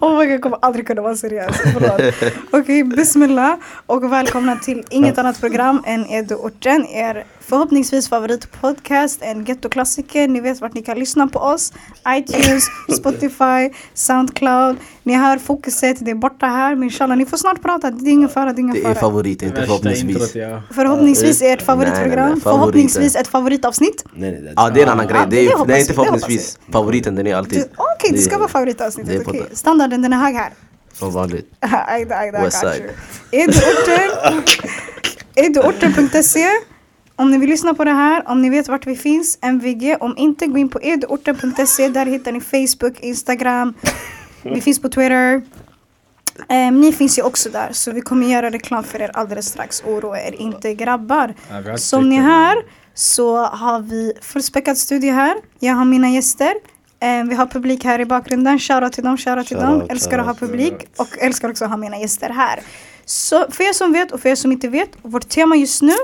Oh my god, jag kommer aldrig kunna vara seriös. Okej, bismillah och välkomna till inget annat program än Edo-orten. Er förhoppningsvis favoritpodcast, en gettoklassiker. Ni vet vart ni kan lyssna på oss. iTunes, Spotify, Soundcloud. Ni hör fokuset, det är borta här. Men inshallah, ni får snart prata. Det är ingen fara, det är ingen Det är fara. favorit, inte förhoppningsvis. Förhoppningsvis ert Nej, nej, favoritprogram. nej, Förhoppningsvis ett favoritavsnitt. Nej, nej, det Ja det är en annan grej, Ja, det det är, det är inte förhoppningsvis favoriten, den är alltid Okej, det ska vara favoritavsnittet. Okej, det. Standarden den är hög här. som vanligt. Eduorten. Eduorten.se. Om ni vill lyssna på det här, om ni vet vart vi finns, MVG. Om inte, gå in på eduorten.se. Där hittar ni Facebook, Instagram. Vi finns på Twitter. Ehm, ni finns ju också där, så vi kommer göra reklam för er alldeles strax. Oroa er inte grabbar. Som ni hör så har vi fullspäckad studio här. Jag har mina gäster. Eh, vi har publik här i bakgrunden. Shoutout till dem, shoutout till dem. Älskar att ha publik och älskar också att ha mina gäster här. Så för er som vet och för er som inte vet, vårt tema just nu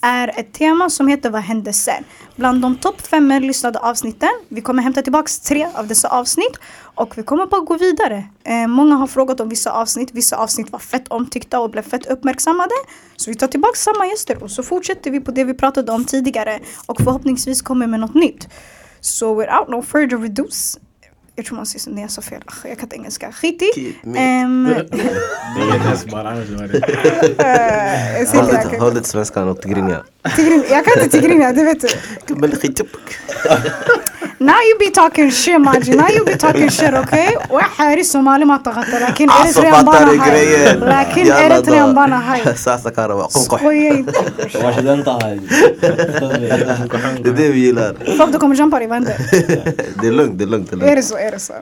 är ett tema som heter Vad hände sen? Bland de topp fem lyssnade avsnitten. Vi kommer hämta tillbaks tre av dessa avsnitt och vi kommer bara gå vidare. Eh, många har frågat om vissa avsnitt. Vissa avsnitt var fett omtyckta och blev fett uppmärksammade. Så vi tar tillbaks samma gäster och så fortsätter vi på det vi pratade om tidigare och förhoppningsvis kommer med något nytt. So without no further ado, jag tror man säger så, nej jag sa fel, jag kan inte engelska, skit i. Ehm, eh, Håll inte, jag lite- svenskan och tigrinja. Tigrin- Jag kan inte tigrinja, det vet du. Men skit Now you be talking shit Maji, now you be talking shit okay? واحد somali ما تغطى لكن Alltså Eritrean fattar bana du haj. grejen? لكن Jalla Eritrean då. bana haj. Sasa karawa, konkoh. Skoja inte. Vars är den här? Det är det vi gillar. Folk du kommer jumpa dig, vad händer? Det är lugnt, det är lugnt. Det är Är lugnt. det så? Är det så?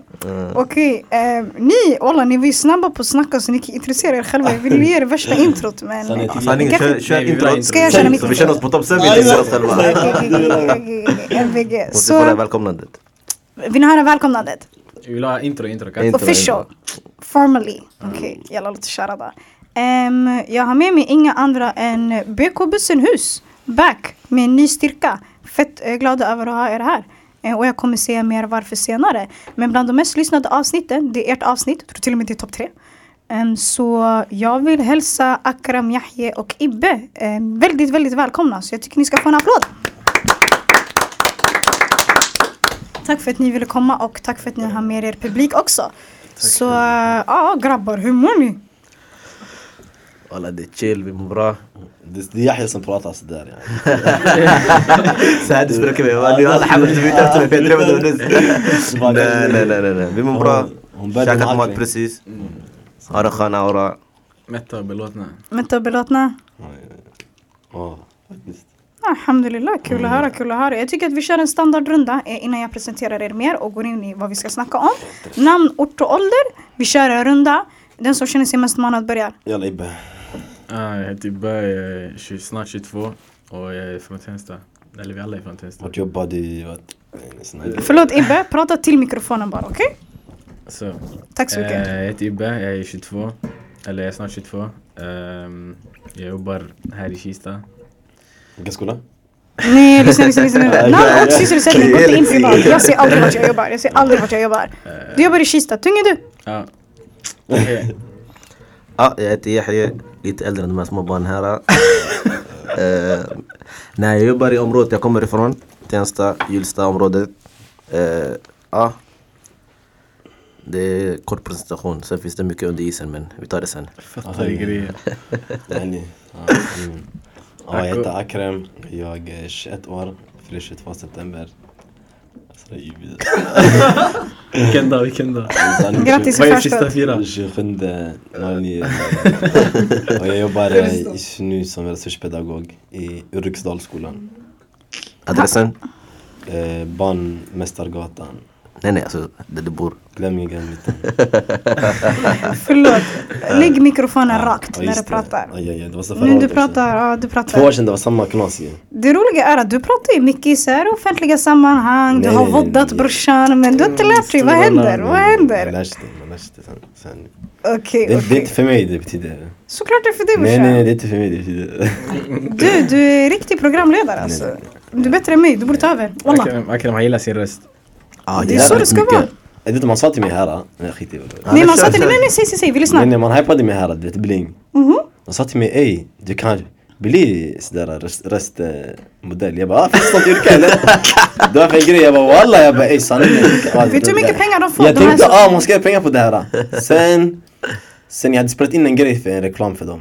Okej, eh, ni, walla ni var ju snabba på att snacka så ni kan intressera er själva. Jag ville ge er värsta introt men... Sanning. eh, Sanningen, kör, kör Nej, vi vill ha intro. intro. Ska jag köra mitt Så vi intro? känner oss på topp sen, vi introducerar oss själva. okej, okej, okej, okej, MVG. Och så får det Så, välkomnandet. vill ni höra välkomnandet? Vi vill ha intro, intro. Intro. Official. Formally. Okej, jalla låt oss köra då. Ehm, jag har med mig inga andra än BK Bussenhus. Back med en ny styrka. Fett eh, glada över att ha er här. Eh, och jag kommer säga mer varför senare. Men bland de mest lyssnade avsnitten, det är ert avsnitt. Jag tror till och med det är topp tre. Ehm, så jag vill hälsa Akram, Yahye och Ibbe ehm, väldigt, väldigt välkomna. Så jag tycker ni ska få en applåd. Tack för att ni ville komma och tack för att ni har med er publik också. Så äh, ja grabbar, hur mår ni? Walla det är chill, vi mår bra. Det är Yahya som pratar sådär yani. Så här det brukar vi vara. Alla efter mig för jag drev det nyss. Nej, nej, nej, nej. Vi mår bra. Käkat med mat precis. Har en skön aura. Mätta och belåtna. Mätta och belåtna? Ja, faktiskt. Alhamdulillah, kul att höra, kul att höra. Jag tycker att vi kör en standardrunda eh, innan jag presenterar er mer och går in i vad vi ska snacka om. Namn, ort och ålder. Vi kör en runda. Den som känner sig mest manad börjar. Jalla Ibbe. Ah, jag heter Ibbe, jag är 20, snart 22 och jag är från Tensta. Eller vi alla är från Tensta. Vart jobbar du? Förlåt Ibbe, prata till mikrofonen bara, okej? Så, Tack så mycket. eh, jag heter Ibbe, jag är 22. Eller jag är snart 22. Ehm, jag jobbar här i Kista. Vilken skola? Nej, lyssna, lyssna, lyssna. nu. Namn, ort, sysselsättning, gå inte in privat. Jag ser aldrig vart jag jobbar. Jag ser aldrig vart jag jobbar. Du jobbar i Kista, tung är du? Ja. Ja, jag heter Yahya, lite äldre än de här små barnen här. Eh, nej, jag jobbar i området jag kommer ifrån. Tensta, Hjulsta-området. Eh, ja. Det är kort presentation, sen finns det mycket under isen men vi tar det sen. Fattar grejer. Ja, ja, jag heter Akram. Jag är 21 år. Fyller 22 september. Alltså, det är ju vidare. Vilken dag, vilken dag. Grattis i förskott. sista fyra? 27 09. Och jag jobbar i nu som resurspedagog i Ulriksdalsskolan. Adressen? Eh, Barnmästargatan. Nej nej, alltså där du bor. Glömningen mitten. Förlåt. Lägg mikrofonen Ja, rakt ja, när du pratar. Aj, aj, aj, det var så förra du pratar, ja du Två år pratar. sedan det var samma knas ju. Det roliga är att du pratar ju mycket i så här offentliga sammanhang. Du har voddat brorsan men du har inte lärt dig. Vad händer? Vad händer? lär sig det, man lär sig det sen. sen. Okej, Det, det är inte för mig det betyder. Såklart det är för dig Nej, nej, nej, brorsan. det är inte för mig det betyder. Du, du är riktig programledare Nej, alltså. nej, Du är bättre än mig, du borde ta över. Akram, Akram han gillar sin röst. Ja, Det är så det ska mycket. vara. Jag vet, man sa till mig här, nej skit i vad. Nej man sa till kör. nej nej säg säg säg, vi lyssnar. Nej, nej, man hypade mig här, du vet bling. Mhm. De sa till mig ey, du kan bli sådär röst- röstmodell. Jag bara, ah, finns det något yrke eller? Det var för en grej, jag bara walla, jag bara ey sanningen. Vet du hur mycket pengar de får? Jag tänkte ah man ska göra pengar på det här. Sen, sen jag hade spelat in en grej för en reklam för dem.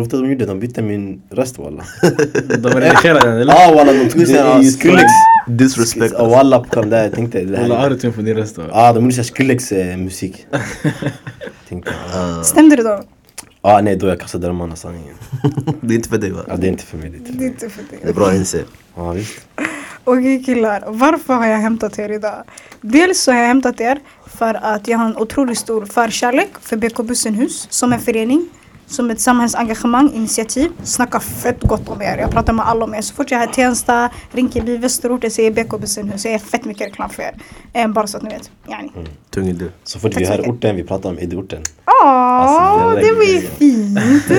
Vet du vad de gjorde? De bytte min röst walla. De redigerade eller? Ah walla de tog Det är såhär ju Skrillex. Disrespect. Ah, Walla på den där, jag tänkte Walla autotune på din röst. Ah de gjorde såhär Skrillex musik. Ah. Stämde det då? ah nej då jag kastade mannen sanningen. Det är inte för dig va? Ah, det är inte för mig. Det är inte för för Det bra att inse. Ja visst. Okej killar, varför har jag hämtat er idag? Dels så har jag hämtat er för att jag har en otroligt stor förkärlek för BK Bussenhus som en förening. Som ett samhällsengagemang, initiativ. Snackar fett gott om er. Jag pratar med alla om er. Så fort jag är i Tensta, Rinkeby, Västerort, jag säger BK Bussenhus. Jag är fett mycket reklam för er. Eh, bara så att ni vet. Yani. Tung idé. Så fort Tack vi hör mycket. orten, vi pratar om Idde-orten. Åh, Alltså, det det är var ju fint.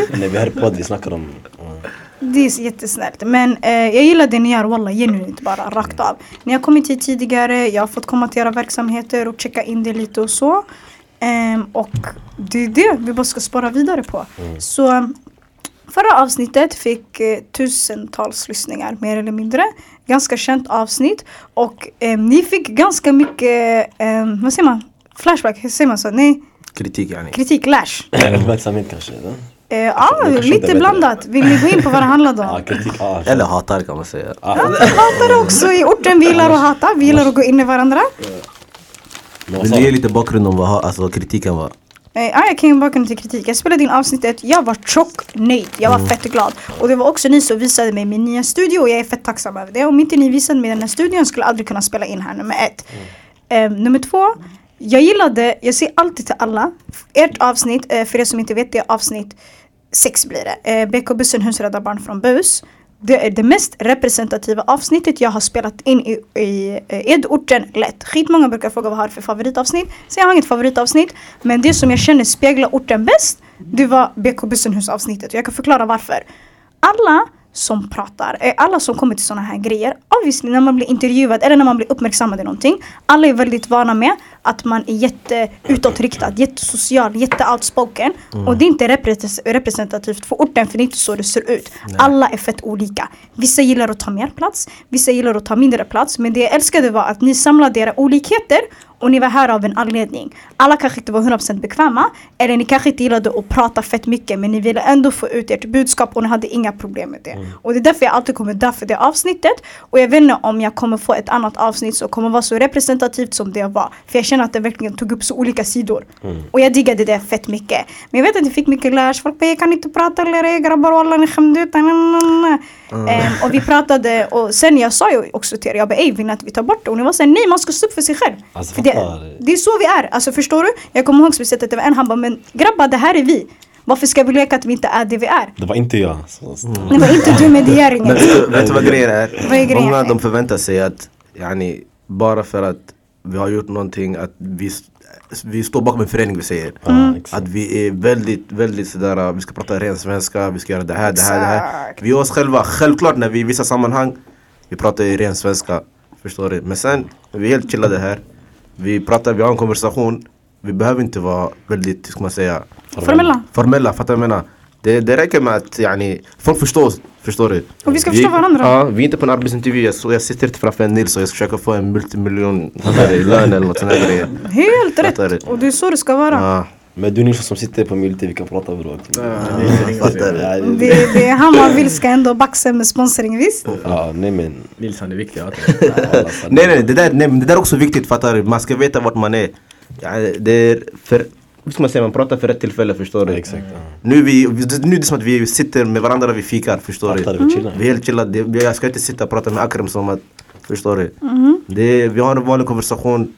När vi hör podd, vi snackar om... ja. Det är jättesnällt. Men eh, jag gillar det ni gör, walla, genuint bara, rakt av. Ni har kommit hit tidigare, jag har fått komma till era verksamheter och checka in det lite och så. Ehm, och det är det vi bara ska spara vidare på. Så förra avsnittet fick eh, tusentals lyssningar, mer eller mindre. Ganska känt avsnitt. Och eh, ni fick ganska mycket, eh, vad säger man? Flashback, hur säger man så? Nej, Kritik yani. kritik, lash. Uppmärksamhet kanske? Eh, ja, inte är lite blandat. Vill ni gå in på vad det handlade om? Ja, kritik. Ah, Eller hatar kan man säga. ah, hatar också i orten. Vi gillar att hata. Vi gillar att gå in i varandra. Men vad Vill du ge lite bakgrund om vad alltså, kritiken var? Eh, ja, jag kan ju bakgrund till kritik. Jag spelade in avsnittet. Jag var tjock nöjd. Jag var fett glad. Och det var också ni som visade mig min nya studio och jag är fett tacksam över det. Om inte ni visade mig den här studion skulle jag aldrig kunna spela in här, nummer ett. Eh, nummer två. Jag gillade, jag säger alltid till alla, ert avsnitt, eh, för er som inte vet det, är avsnitt sex blir det. Eh, BK Bussen Hus räddar barn från bus. Det är det mest representativa avsnittet jag har spelat in i, i eh, Edorten lätt. Skitmånga brukar fråga vad jag har för favoritavsnitt. Så jag har inget favoritavsnitt. Men det som jag känner speglar orten bäst, det var BK Bussenhus avsnittet. Och jag kan förklara varför. Alla som pratar, alla som kommer till sådana här grejer, obviously när man blir intervjuad eller när man blir uppmärksammad i någonting. Alla är väldigt vana med att man är jätte utåtriktad, jättesocial, jätte outspoken. Och det är inte repre- representativt för orten för det är inte så det ser ut. Alla är fett olika. Vissa gillar att ta mer plats, vissa gillar att ta mindre plats. Men det jag älskade var att ni samlade era olikheter och ni var här av en anledning. Alla kanske inte var 100% bekväma eller ni kanske inte gillade att prata fett mycket men ni ville ändå få ut ert budskap och ni hade inga problem med det. Och det är därför jag alltid kommer dö för det avsnittet. Och jag vet inte om jag kommer få ett annat avsnitt som kommer vara så representativt som det var. För jag känner att det verkligen tog upp så olika sidor. Och jag diggade det fett mycket. Men jag vet att jag fick mycket lärs. Folk bara jag kan inte prata eller "Ey, grabbar wallah ni skämde ut. Ehm, och vi pratade och sen jag sa ju också till er, jag bara ey vill ni att vi tar bort det? Och ni var såhär nej man ska stå upp för sig själv. Alltså, för det, fattar. det är så vi är, alltså förstår du? Jag kommer ihåg speciellt att det var en han bara men grabbar det här är vi. Varför ska vi leka att vi inte är det vi är? Det var inte jag. Så. Det var inte du med. Men vet du- vet du vad grejen är? Vad är grejen? Många de förväntar sig att yani, bara för att vi har gjort någonting att vi, vi står bakom en förening vi säger. Exakt. Att vi är väldigt, väldigt sådär, vi ska prata ren svenska, vi ska göra det här, det här, det här. Vi är oss själva, självklart när vi i vissa sammanhang, vi pratar i ren svenska. Förstår du? Men sen, vi är helt chillade här. Vi pratar, vi har en konversation. Vi behöver inte vara väldigt, ska man säga, Formella. formella, fattar du vad jag menar? Det, det räcker med att yani, folk förstår oss, förstår du? Och vi ska förstå varandra. Ja, vi är inte på en arbetsintervju, jag, så jag sitter inte framför en Nils och jag ska försöka få en multimiljon du, lön eller något sånt där. Helt rätt. Och det är så det ska vara. Ja, Men du Nisha som sitter på Milti, vi kan prata bror. Ja, Det, det är han man vill ska ändå baxa med sponsring visst? Ja, nej men. Nils han är viktig. ja. Nej nej, det där, nej, det där är också viktigt fattar du? Man ska veta vart man är. Ja, det är för, hur ska man säga, man pratar för rätt tillfälle förstår du? Ja, exakt. Ja. Nu, vi, nu är det som att vi sitter med varandra, vi fikar, förstår du? du? Vi är helt chillade, jag ska inte sitta och prata med Akram som att, förstår du? Mhm. Det, vi har en vanlig konversation.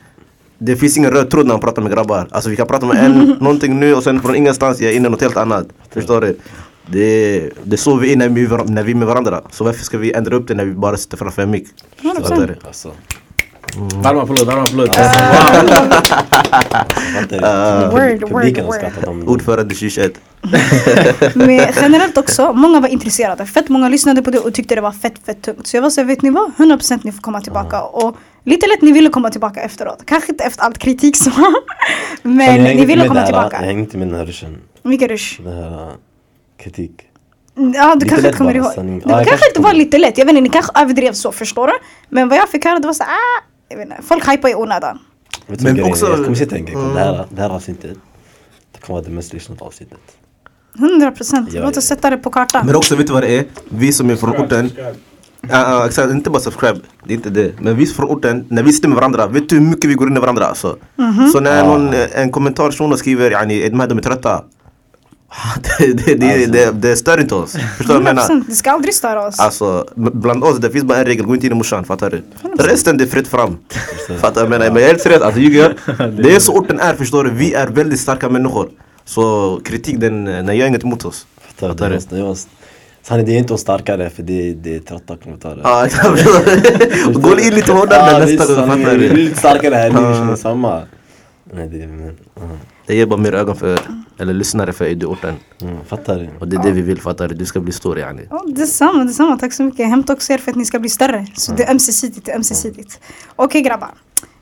Det finns ingen röd tråd när man pratar med grabbar. Alltså vi kan prata med en, någonting nu och sen från ingenstans jag är inne i något helt annat. Förstår du? Det, det så vi är när vi, när vi är med varandra. Så varför ska vi ändra upp det när vi bara sitter framför en mick? 100%. Fattar du? Alltså. Varm applåd, fattar Word, word, Publiken har word. skrattat om det. Ordförande 2021. Men generellt också, många var intresserade. Fett många lyssnade på det och tyckte det var fett fett tungt. Så jag var såhär, vet ni vad? 100% ni får komma tillbaka. Och lite lätt ni ville komma tillbaka efteråt. Kanske inte efter allt kritik så. Men ni ville komma tillbaka. Jag hängde inte med den här ruschen. Vilken rush? Den här uh, kritik. Ja du Lite kanske inte kommer ihåg. Det jag kanske kanske inte var lite lätt. Jag vet inte, ni kanske överdrev så förstår du? Men vad jag fick höra det var så ah, inte, folk hypar i onödan. Men också- Jag kommer sitta en. Det här, det här avsnittet. Det kommer vara det mest lyssnade avsnittet. 100% Ja, låt oss sätta det på kartan. Men också, vet du vad det är? Vi som är från orten. Ja, ja, exakt, inte bara subscribe, det är inte det. Men vi från orten, när vi sitter med varandra, vet du hur mycket vi går in i varandra alltså? Mhm. Så när någon, en kommentar shunon skriver yani, de här de är trötta? Det, det, det, Alltså. det, det stör inte oss. Förstår du vad jag menar? 100% det ska aldrig störa oss. Alltså, bland oss det finns bara en regel, gå inte in i morsan, fattar du? Resten det är fritt fram. Fattar du? jag? Men jag är helt seriös, alltså ljuger jag? Det är så orten är förstår du, vi är väldigt starka människor. Så kritik den, den gör inget emot oss. Fattar Fattar du? du? Det var- Sanning, det är inte oss starkare för det, det är trötta kommentarer. Ja, du? Gå in lite hårdare Ja, nästa gång, fattar Vi är du? lite starkare här, ni känner samma. Nej, det är... Men, uh, Det ger bara mer ögon för, eller lyssnare för idioten. mm, fattar du? Och det är det vi vill, fattar du? Du ska bli stor yani. Ja, detsamma, detsamma. Tack så mycket. Hämta också er för att ni ska bli större. Så det är ömsesidigt, det är ömsesidigt. Okej grabbar.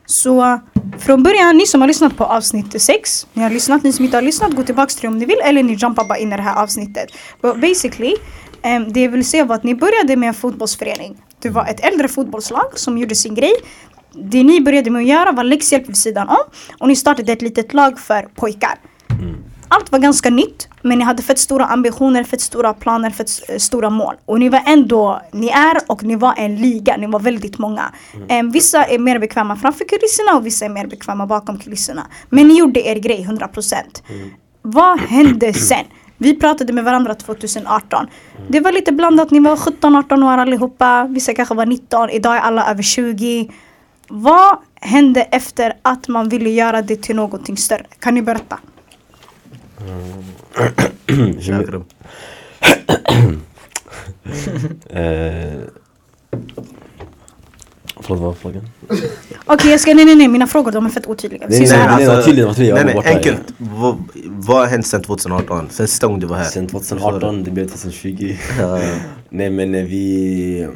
Så från början, ni som har lyssnat på avsnitt 6, ni har lyssnat, ni som inte har lyssnat, gå tillbaka till det om ni vill eller ni jumpar bara in i det här avsnittet. But basically, um, det jag vill säga var att ni började med en fotbollsförening. Det var ett äldre fotbollslag som gjorde sin grej. Det ni började med att göra var läxhjälp vid sidan om och ni startade ett litet lag för pojkar. Allt var ganska nytt men ni hade fett stora ambitioner, fett stora planer, fett eh, stora mål. Och ni var ändå, ni är och ni var en liga, ni var väldigt många. Em, vissa är mer bekväma framför kulisserna och vissa är mer bekväma bakom kulisserna. Men ni gjorde er grej 100%. Vad hände sen? Vi pratade med varandra 2018. Det var lite blandat, ni var 17-18 år allihopa, vissa kanske var 19, idag är alla över 20. Vad hände efter att man ville göra det till någonting större? Kan ni berätta? Chakram. Eh, Förlåt, vad var frågan? Okej jag ska, nej nej nej mina frågor de är fett otydliga. Nej, nej, nej. Jag nej, nej, ja. enkelt. Vad, vad har hänt sen 2018? Sen sista gången du var här? Sen 2018, det blev 2020. Ja. Nej men eh, vi...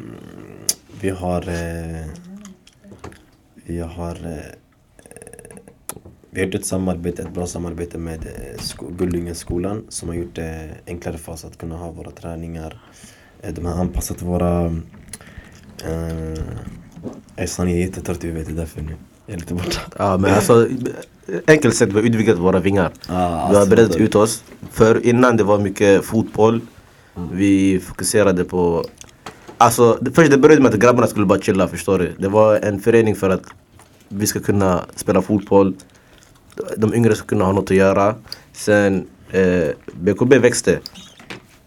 Vi har... eh, Vi har... eh, Vi har gjort ett samarbete, ett bra samarbete med eh, sko- Gullyngeskolan som har gjort det enklare för oss att kunna ha våra träningar. Eh, De har anpassat våra... Eh, Sanning är jättetorrt i huvudet, det är därför nu. Jag är lite borta. Ja men alltså enkelt sett vi har utvidgat våra vingar. Ah, vi har alltså, brett ut oss. För innan det var mycket fotboll. Vi fokuserade på Alltså det, först det började med att grabbarna skulle bara chilla förstår du. Det var en förening för att vi ska kunna spela fotboll. De yngre ska kunna ha något att göra. Sen eh, BKB växte.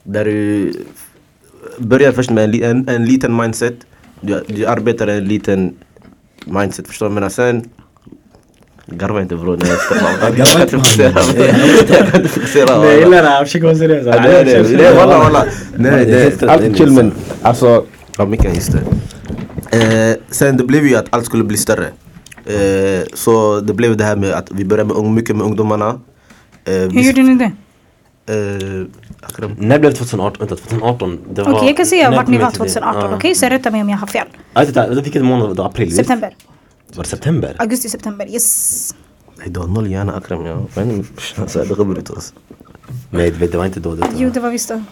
Där du började först med en, en, en liten mindset. Du, du arbetar en liten mindset förstår du? Men sen Garva inte bror. Nej, jag ska jag inte fokusera. Jag kan inte fokusera. Nej, jag gillar det här, försök vara seriös. Är walla walla. Nej, det är allt nice. men alltså. Ja micken just det. Eh, sen det blev ju att allt skulle bli större. Eh, så det blev det här med att vi började med mycket med ungdomarna. Eh, Hur gjorde ni det? Eh. När blev det 2018? Vänta, 2018? Det var... Okej jag kan säga när vart ni var jag till det? 2018, Ja. okej? Så rätta mig om jag har fel. Ah, vilken månad var det? April? September. Var det september? Augusti, september. Yes. Nej, du har noll hjärna Akram. Ja. Men det går inte oss. Nej, det det var inte då. Det Jo det var visst då.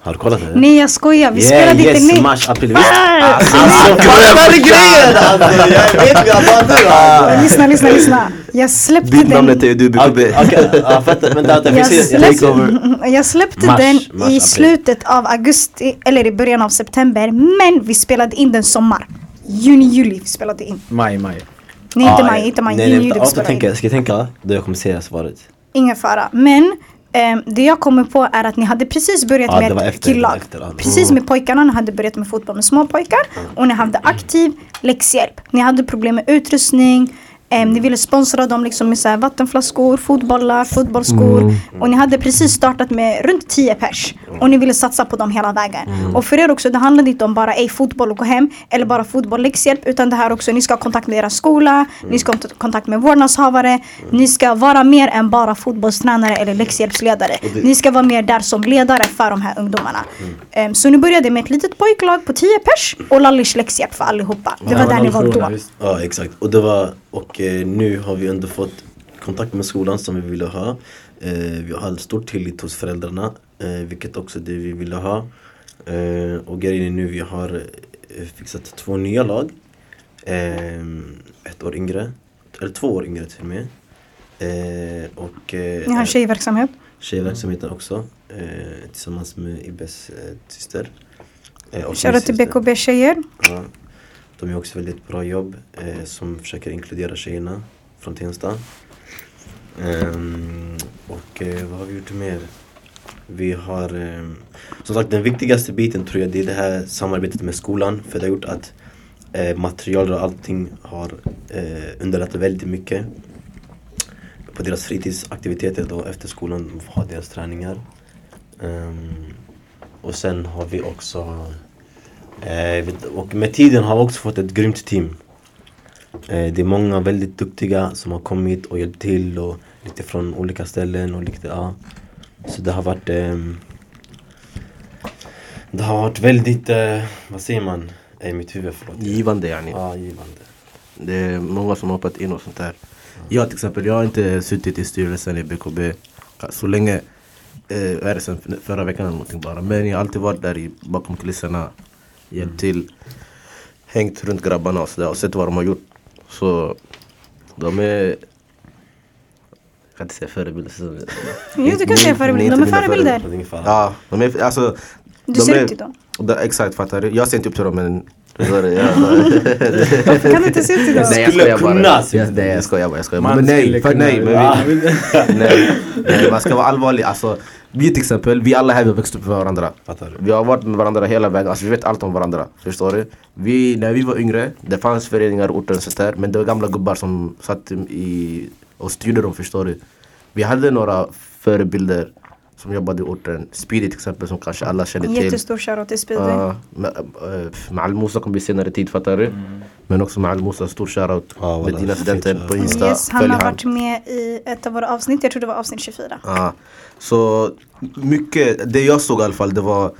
Har du kollat det? Nej jag skojar, vi Yeah, spelade yes, inte nej. mars, april, visst? Alltså vad är grejen? Alltså jag vet grabbar Lyssna, lyssna, lyssna. Jag släppte Byt namnet den. till du. Okej, okej, ja, vänta, vänta, Jag jag släppte, jag den mars, i slutet av augusti eller i början av september. Men vi spelade in den sommar. Juni, juli spelade in. Maj, maj. Nej inte Ah, maj, inte maj. Nej, Juni, nej, juli vi spelade tänka, in. ska jag tänka då jag kommer säga svaret. Ingen fara. Men ehm, det jag kommer på är att ni hade precis börjat Ja, med ett efter, killag. efter, ja. Precis med pojkarna, ni hade börjat med fotboll med små pojkar. Och ni hade aktiv läxhjälp. Ni hade problem med utrustning. Em, ni ville sponsra dem liksom med så vattenflaskor, fotbollar, fotbollsskor. Och ni hade precis startat med runt 10 pers. Och ni ville satsa på dem hela vägen. Och för er också, det handlade inte om bara ej fotboll och gå hem. Eller bara fotboll, läxhjälp. Utan det här också, ni ska ha kontakt med era skola. Ni ska ha kont- kontakt med vårdnadshavare. Ni ska vara mer än bara fotbollstränare eller läxhjälpsledare. det- Ni ska vara mer där som ledare för de här ungdomarna. Em, så ni började med ett litet pojklag på 10 pers och Lallish läxhjälp för allihopa. Det var där ni var då. Ja exakt. Och, det var, och eh, nu har vi ändå fått kontakt med skolan som vi ville ha. Eh, vi har stor tillit hos föräldrarna. Eh, vilket också är det vi ville ha. Och grejen är nu vi har fixat två nya lag. Ett år yngre. Eller två år yngre till och med. Och Ni har tjejverksamhet. tjejverksamheten också. Tillsammans med Ibbes eh, syster. Shoutout till. BKB tjejer. Ja, de gör också väldigt bra jobb eh, som försöker inkludera tjejerna från Tensta. Ehm, och eh, vad har vi gjort mer? Vi har eh, som sagt den viktigaste biten tror jag det är det här samarbetet med skolan för det har gjort att eh, material och allting har eh, underlättat väldigt mycket på deras fritidsaktiviteter då efter skolan har deras träningar. Ehm, och sen har vi också och med tiden har vi också fått ett grymt team. Eh, det är många väldigt duktiga som har kommit och hjälpt till och lite från olika ställen och lite, ja. Så det har varit ehm, Det har varit väldigt, eh, vad säger man? Eh, I mitt huvud, förlåt. Givande yani. Ja, givande. Det är många som har hoppat in och sånt där. Jag till exempel, jag har inte suttit i styrelsen i BKB så länge. Eh, är det sen förra veckan eller någonting bara. Men jag har alltid varit där i, bakom kulisserna. Hjälpt till. Hängt runt grabbarna och sådär och sett vad de har gjort. Så de är... Jag kan inte säga förebilder. Jo, du kan säga förebilder. De är förebilder. Ja, de är, alltså, Du ser är, upp till dem. Da, exakt, fattar du? Jag ser inte upp till dem men... Varför kan du inte se upp till dem? nej jag skojar bara. Jag, nej jag skojar bara. Jag skojar bara. Men nej, för, nej, men vi, nej, nej, man ska vara allvarlig. Alltså, vi till exempel, vi alla här vi har växt upp med varandra. Vi har varit med varandra hela vägen, alltså vi vet allt om varandra. Förstår du? Vi, när vi var yngre, det fanns föreningar orten och där. Men det var gamla gubbar som satt i, och styrde dem, förstår du? Vi hade några förebilder som jobbade i orten. Speedy till exempel, som kanske alla känner till. jättestor shoutout till Speedy. Äh, med Al-Musa kommer bli senare tid, fattar du? Men också med Al-Musa, stor shoutout. Ja, med wallah, dina studenter på. Insta. Yes, han har han. varit med i ett av våra avsnitt. Jag tror det var avsnitt 24. Ja. Så mycket, det jag såg i alla fall, det var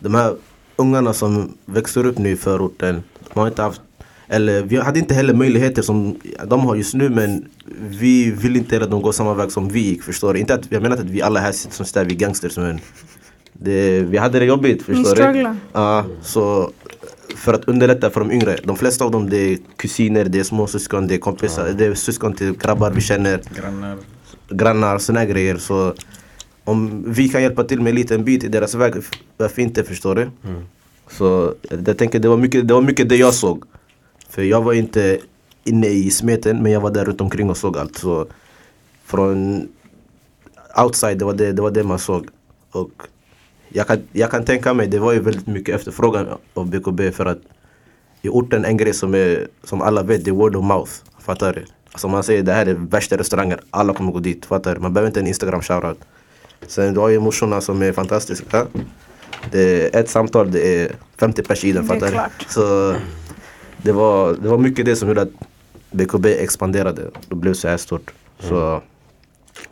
de här ungarna som växer upp nu i förorten. De har inte haft, eller vi hade inte heller möjligheter som de har just nu men vi vill inte att de går samma väg som vi gick, förstår du? Inte att, jag menar inte att vi alla här sitter som sitter vi är gangsters men det, vi hade det jobbigt, förstår du? Ja, så för att underlätta för de yngre. De flesta av dem det är kusiner, det är småsyskon, det är kompisar, det är syskon till grabbar vi känner Grannar. grannar, såna grejer. Så om vi kan hjälpa till med en liten bit i deras väg, varför inte förstår du? Så jag tänker det var, mycket, det var mycket det jag såg. För jag var inte inne i smeten men jag var där runt omkring och såg allt. Så från outside, det var det, det, var det man såg. Och jag kan, jag kan tänka mig, det var ju väldigt mycket efterfrågan av BKB för att i orten en grej som, är, som alla vet, det är word of mouth. Fattar du? Alltså man säger det här är värsta restauranger, alla kommer gå dit. Fattar du? Man behöver inte en instagram shoutout. Sen du har ju morsorna som är fantastiska. Det är ett samtal, det är 50 pers i den. Fattar du? Så det var, det var mycket det som gjorde att BKB expanderade och blev så här stort. Så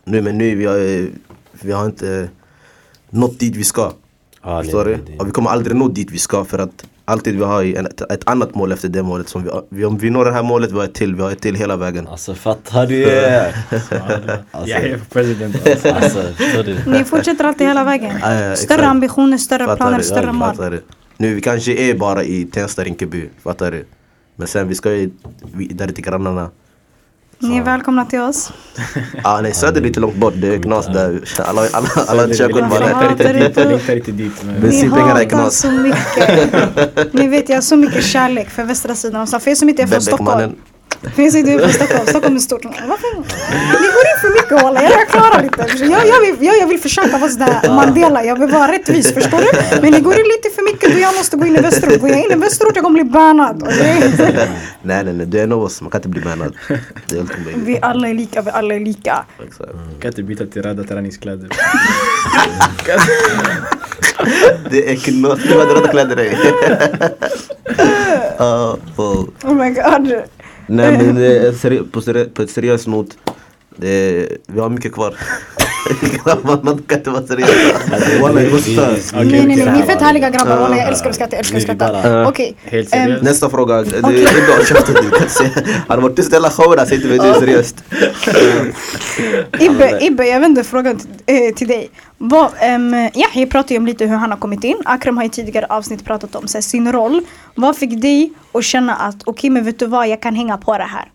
nu men nu, vi har, vi har inte nått dit vi ska. Ja, Förstår nej, du? Och vi kommer aldrig nå dit vi ska för att alltid vi har en, ett, ett annat mål efter det målet. Som vi, vi, om vi når det här målet, vi har ett till. Vi har ett till hela vägen. Alltså fattar du? alltså, Jag är president alltså. alltså? Ni fortsätter alltid hela vägen. Större ambitioner, större Fattar planer, du? större mål. fattar du? Nu vi kanske är bara i Tensta, Rinkeby. Fattar du? Men sen vi ska ju vidare till grannarna. Ni är välkomna till oss. Ah, nej, söder är lite långt bort. Det är knas där. Alla, alla, alla körkort bara där. du Jag på- längtar inte dit. Men Ni Bensinpengarna är hatar knas. så mycket. Ni vet jag har så mycket kärlek för västra sidan av stan. För er som inte är från Stockholm. Jag sitter på Stockholm, Stockholm är stort. Varför? Ni går in för mycket walla, jag klarar inte. Jag, jag, vill, jag, jag vill försöka vara sådär Mandela, jag vill vara rättvis, förstår du? Men ni går in lite för mycket, då jag måste gå in i Västerort. Går jag in i Västerort, jag kommer bli bannad. Och det är- Nej nej nej, du är en av oss, man kan inte bli bannad. Det är helt omöjligt. Vi alla är lika, vi alla är lika. Exakt. Kan inte byta till röda träningskläder. Det är knott, du hade röda kläder på- Oh my god. Nej men på, seri- på ett seriöst not, det, vi har mycket kvar. man, man kan inte vara seriös. Walla stört. Okej, nej, nej, nej, ni är fett härliga grabbar. Walla, jag älskar att skratta, jag älskar att skratta. Okej. Nästa fråga, det är inte av käften du kan säga. Har du varit tyst hela showen? Säg till mig, det är seriöst. Ibbe, Ibbe, jag vänder frågan till, eh, till dig. Vad, um, Yahya pratade ju om lite hur han har kommit in. Akram har i tidigare avsnitt pratat om så sin roll. Vad fick dig att känna att okej men vet du vad, jag kan hänga på det här?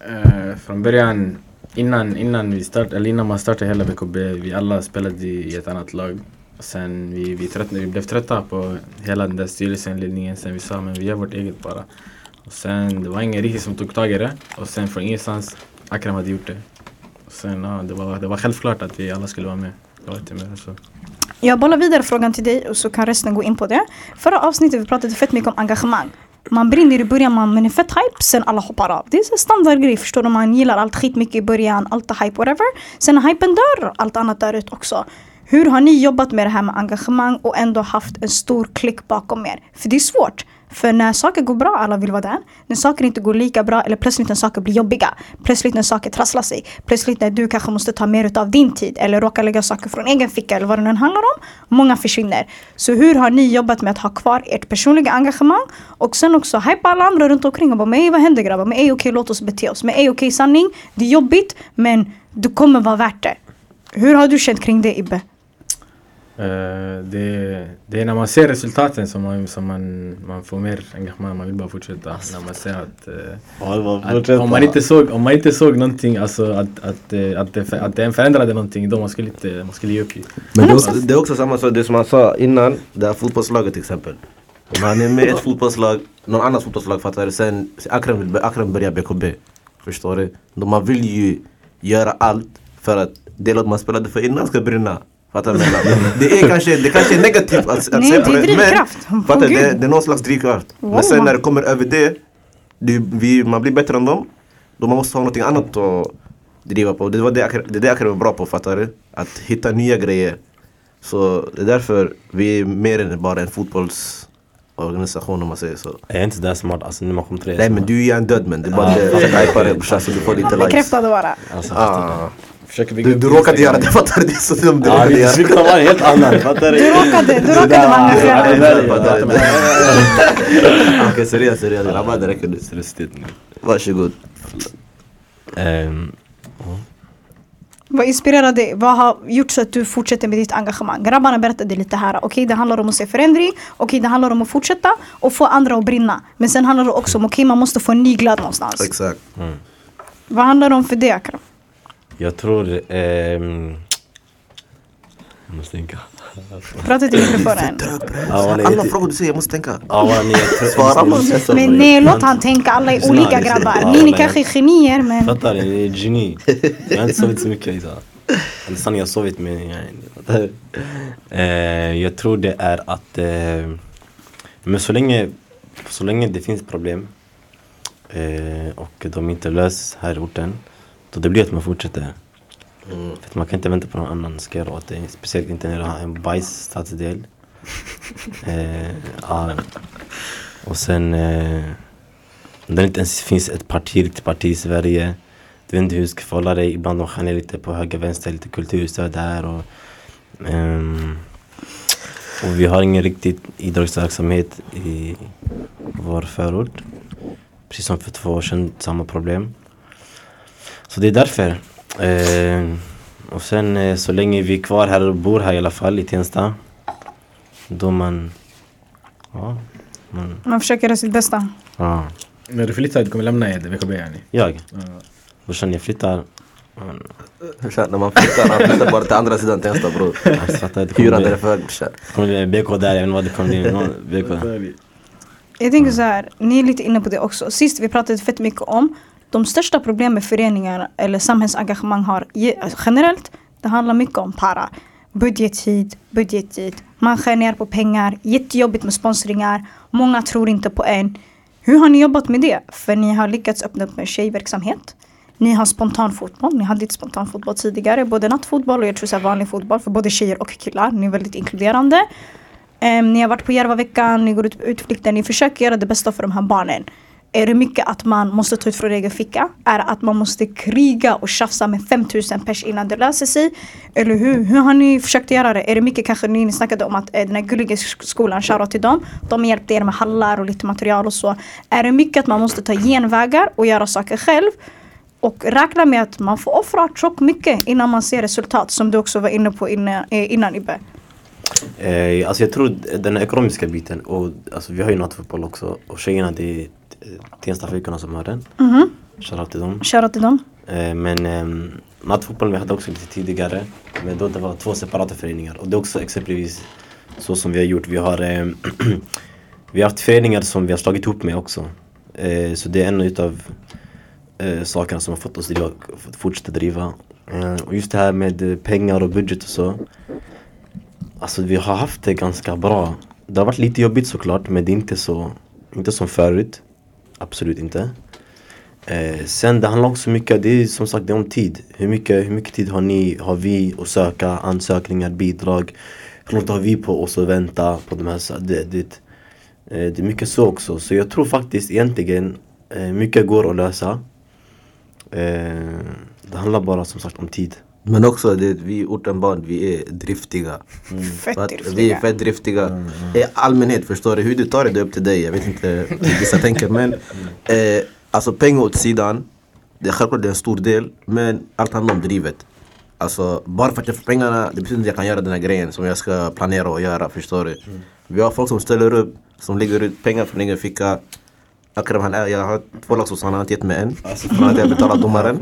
Eh, från början, innan, innan, vi start, eller innan man startade hela BKB, vi alla spelade i, ett annat lag. Sen vi, vi, trött, vi blev trötta på hela den där styrelsen, ledningen. Sen vi sa men vi gör vårt eget bara. Och sen det var ingen riktigt som tog tag i det. Och sen från ingenstans, Akram hade gjort det. Och sen ja, det var, det var självklart att vi alla skulle vara med. Det var inte mer så. Jag bollar vidare frågan till dig och så kan resten gå in på det. Förra avsnittet vi pratade fett mycket om engagemang. Man brinner i början, man, men är fett hype, sen alla hoppar av. Det är en standardgrej, förstår du? Man gillar allt skitmycket i början, allt är hype, whatever. Sen när hypen dör, allt annat dör ut också. Hur har ni jobbat med det här med engagemang och ändå haft en stor klick bakom er? För det är svårt. För när saker går bra, alla vill vara där. När saker inte går lika bra eller plötsligt när saker blir jobbiga. Plötsligt när saker trasslar sig. Plötsligt när du kanske måste ta mer av din tid eller råka lägga saker från egen ficka eller vad det nu än handlar om. Många försvinner. Så hur har ni jobbat med att ha kvar ert personliga engagemang och sen också hypa alla andra runt omkring och bara men ey, vad händer grabbar? Men ey okej låt oss bete oss. Men ey okej sanning, det är jobbigt men det kommer vara värt det. Hur har du känt kring det Ibbe? Eh, det, det är när man ser resultaten som man, som man, man får mer engagemang, man vill bara fortsätta. När man ser att, eh, att om, man inte såg, om man inte såg någonting, alltså att, att, eh, att, det, att det förändrade någonting, då man skulle, inte, man skulle ge upp. Men det är, också, det är också samma sak, det som han sa innan, det här fotbollslaget till exempel. Om han är med i ett fotbollslag, någon annat fotbollslag fattar du, sen Akram, Akram börjar BKB. Förstår du? Då man vill ju göra allt för att det lag man spelade för innan ska brinna. Fattar du vad jag menar? Det är kanske, det kanske är negativt att, att Nej, det på det, men fattar, det, det är någon slags drivkraft. Wow. Men sen när det kommer över det, det vi, man blir bättre än dem, då man måste ha något annat att driva på. Det var det det är det Akram är bra på, fattar du? Att hitta nya grejer. Så det är därför vi är mer än bara en fotbollsorganisation om man säger så. Jag är inte där smart alltså när man kommer till det. Nej men du är en död men det är bara det, jag hypar dig brorsan så du får lite likes. Bekräftade bara. Alltså, Ah. Försöker bygga Du, du råkade göra det, fattar du? Det är så dumt du råkade göra. skulle kunna vara en helt annan, fattar du? Du råkade, du råkade vara engagerad. Okej seriöst, seriöst grabbar det räcker nu. Varsågod. Ehm, Vad inspirerar dig? Vad har gjort så att du fortsätter med ditt engagemang? Grabbarna berättade lite här. Okej, det handlar om att se förändring. Okej, det handlar om att fortsätta och få andra att brinna. Men sen handlar det också om okej, man måste få en ny glöd någonstans. Exakt. Vad handlar det om för dig Akram? Jag tror... ehm, jag måste tänka. Prata till mikrofonen. Alla frågor du säger, jag måste tänka. Ni Svara. Men nej, låt han tänka. Alla är olika grabbar. Ni, ni kanske är genier men... Fattar du? Ni är geni. Jag har inte sovit så mycket idag. Eller sanningen, jag har sovit men jag, eh, jag tror det är att eh, Men så länge Så länge det finns problem eh, Och de inte löses här i orten Då det blir att man fortsätter. För att man kan inte vänta på någon annan ska göra åt det Speciellt inte när du har en bajsstadsdel eh, ja. Och sen eh, Om det inte ens finns ett parti, riktigt parti i Sverige. Du vet inte hur du ska förhålla dig. Ibland de skär ner lite på höger vänster, lite kulturstöd här och ehm, Och vi har ingen riktig idrottsverksamhet i vår förort. Precis som för två år sedan, samma problem Så det är därför Ehm, Och sen eh, så länge vi är kvar här och bor här i alla fall i Tensta Då man Ja, man, Man försöker göra sitt bästa. ja När du flyttar, du kommer lämna VKB yani. Jag? Ja. Brorsan jag flyttar Man, Brorsan, När man flyttar, han flyttar bara till andra sidan Tensta bror. Hyran där är för hög brorsan. kommer bli BK där, jag vet inte vad det kommer bli BK Jag tänker så här, ni är lite inne på det också. Sist vi pratade fett mycket om de största problemen föreningar eller samhällsengagemang har generellt, det handlar mycket om para. Budget hit, budget dit. Man skär ner på pengar, jättejobbigt med sponsringar. Många tror inte på en. Hur har ni jobbat med det? För ni har lyckats öppna upp en tjejverksamhet. Ni har spontanfotboll. Ni hade inte spontanfotboll tidigare. Både nattfotboll och jag tror så vanlig fotboll för både tjejer och killar. Ni är väldigt inkluderande. Um, ni har varit på Järvaveckan, ni går ut på utflykter. Ni försöker göra det bästa för de här barnen. Är det mycket att man måste ta ut från egen ficka? Är det att man måste kriga och tjafsa med 5000 pers innan det löser sig? Eller hur? Hur har ni försökt göra det? Är det mycket kanske ni snackade om att eh, den här gulliga skolan, shoutout till dem. De hjälpte er med hallar och lite material och så. Är det mycket att man måste ta genvägar och göra saker själv? Och räkna med att man får offra tjockt mycket innan man ser resultat som du också var inne på innan, eh, innan Ibbe. Eh, alltså jag tror den ekonomiska biten och alltså vi har ju nattfotboll också och tjejerna det är eh, Tenstaflickorna som har den. Mhm. Shoutout till dem. Shoutout till dem. Eh, men eh, nattfotbollen vi hade också lite tidigare. Men då det var två separata föreningar. Och det är också exempelvis så som vi har gjort. Vi har, eh, vi har haft föreningar som vi har slagit ihop med också. Eh, så det är en utav eh, sakerna som har fått oss driva, fått fortsätta driva. Eh, och just det här med pengar och budget och så. Alltså vi har haft det ganska bra. Det har varit lite jobbigt såklart men det är inte så, inte som förut. Absolut inte. Eh, sen det handlar också mycket, det är som sagt det är om tid. Hur mycket, hur mycket tid har ni, har vi att söka ansökningar, bidrag? Hur långt har vi på oss att vänta på de här, det, det, eh, det är mycket så också. Så jag tror faktiskt egentligen eh, mycket går att lösa. Eh, det handlar bara som sagt om tid. Men också, det, vi ortenbarn, vi är driftiga. Fett För att Vi driftiga. är fett driftiga. I allmänhet, förstår du? Hur du tar det, det är upp till dig. Jag vet inte hur vissa tänker. Men eh, alltså pengar åt sidan. Det är självklart det är en stor del. Men allt handlar om drivet. Alltså bara för att jag får pengarna, det betyder inte att jag kan göra den här grejen som jag ska planera och göra. Förstår du? Vi har folk som ställer upp, som lägger ut pengar från egen ficka. Akram han är, jag har två lax hos honom, han har inte gett mig en. För att jag betalar domaren.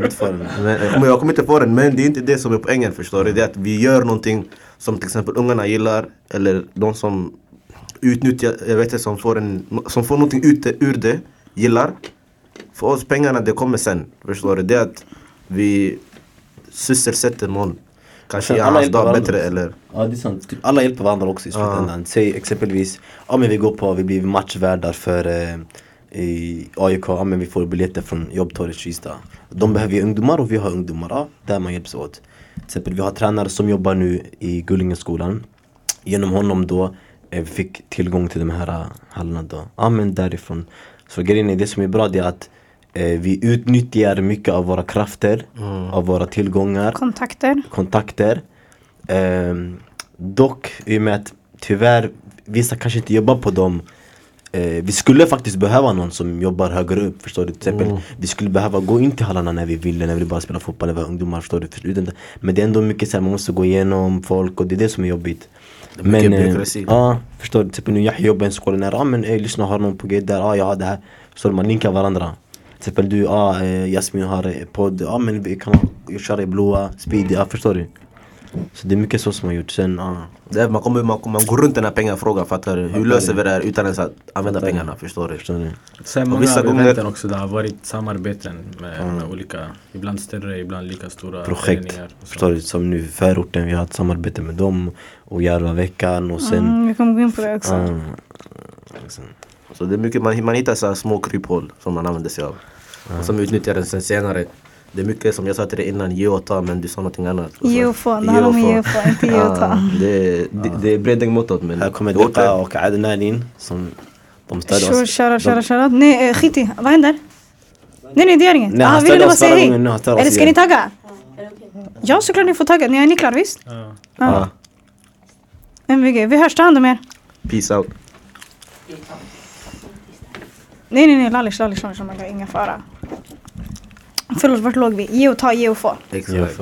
Men, jag, kommer, inte få den, men det är inte det som är poängen förstår du. Det är att vi gör någonting som till exempel ungarna gillar. Eller de som utnyttjar, jag vet inte, som får, en, som får någonting ut ur det, gillar. För oss pengarna, det kommer sen. Förstår du? Det är att vi sysselsätter någon. Kanske gör hans dag bättre eller... Ja det är sant. Typ alla hjälper varandra också i slutändan. Säg exempelvis, ja men vi går på, vi blir matchvärdar för eh, i AIK, men vi får biljetter från Jobbtorget Kista. De behöver ju ungdomar och vi har ungdomar, ja där man hjälps åt. Till exempel vi har tränare som jobbar nu i Gullingeskolan. Genom honom då eh, vi fick tillgång till de här eh, hallarna då. Ja men därifrån. Så grejen är, det som är bra det är att eh, vi utnyttjar mycket av våra krafter, av våra tillgångar Kontakter. kontakter. Ehm, dock i och med att tyvärr vissa kanske inte jobbar på dem. Eh, vi skulle faktiskt behöva någon som jobbar högre upp förstår du. Till exempel, Vi skulle behöva gå in till hallarna när vi ville, när vi bara spela fotboll, när vi var ungdomar förstår du. Förstår? Men det är ändå mycket så här, man måste gå igenom folk och det är det som är jobbigt. är mycket eh. Ja, förstår du. Till exempel nu jag jobbar i en skola när, ja men ey, lyssna har någon på G där, ja jag har det här. Förstår du, man linkar varandra. Till exempel du, ja eh, Jasmin har eh, podd, ja men vi kan köra i blåa, speedy, ja förstår du. Så det är mycket så som har gjort. Sen, ja. Det är, man, kommer, man, man går runt den här pengafrågan, fattar du? Hur löser vi det här utan ens att använda pengarna? Förstår du? Förstår du? Sen många vissa gånger- eventen också, det har varit samarbeten med, med olika, ibland större, ibland lika stora Projekt. Förstår du? Som nu förorten, vi har ett samarbete med dem och Järvaveckan och sen... Mm, vi kommer gå in på det också. ja, liksom. Så det är mycket, man, man hittar så här små kryphål som man använder sig av. Och som utnyttjar den sen senare. Det är mycket som jag sa till dig innan, ge och ta men du sa någonting annat. Ge och få, det handlar om ge och få, inte ge och ta. Det, är- det, det är Bredäng mottot men... Här kommer Deka och Adnan in som de stödde oss. shara, shara, shara. Nej, eh, skit i. Vad händer? Nej, nej, det gör inget. Nej, Ah, han stödde oss förra gången, nu han Eller ska ni tagga? Ja, såklart ni får tagga. Ni är ni klara visst? Ja. MVG, vi hörs. Ta hand om er. peace out. Nej, nej, nej. Lallish, lallish, lallish. oh Ingen fara. Förlåt, vart låg vi? Ge och ta, ge och få. Exakt.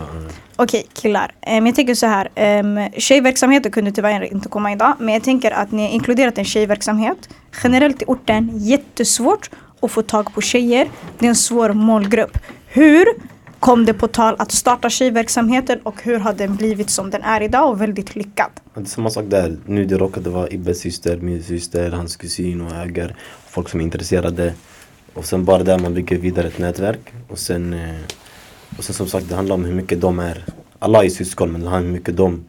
Okej killar, um, jag tänker så här. Um, tjejverksamheten kunde tyvärr inte komma idag. Men jag tänker att ni har inkluderat en tjejverksamhet. Generellt i orten, jättesvårt att få tag på tjejer. Det är en svår målgrupp. Hur kom det på tal att starta tjejverksamheten och hur har den blivit som den är idag och väldigt lyckad? Det är samma sak där. Nu det råkade vara Ibbes syster, min syster, hans kusin och ägar. Folk som är intresserade. Och sen bara där man bygger vidare ett nätverk. Och sen, eh, och sen som sagt det handlar om hur mycket de är. Alla är syskon men det handlar om hur mycket de,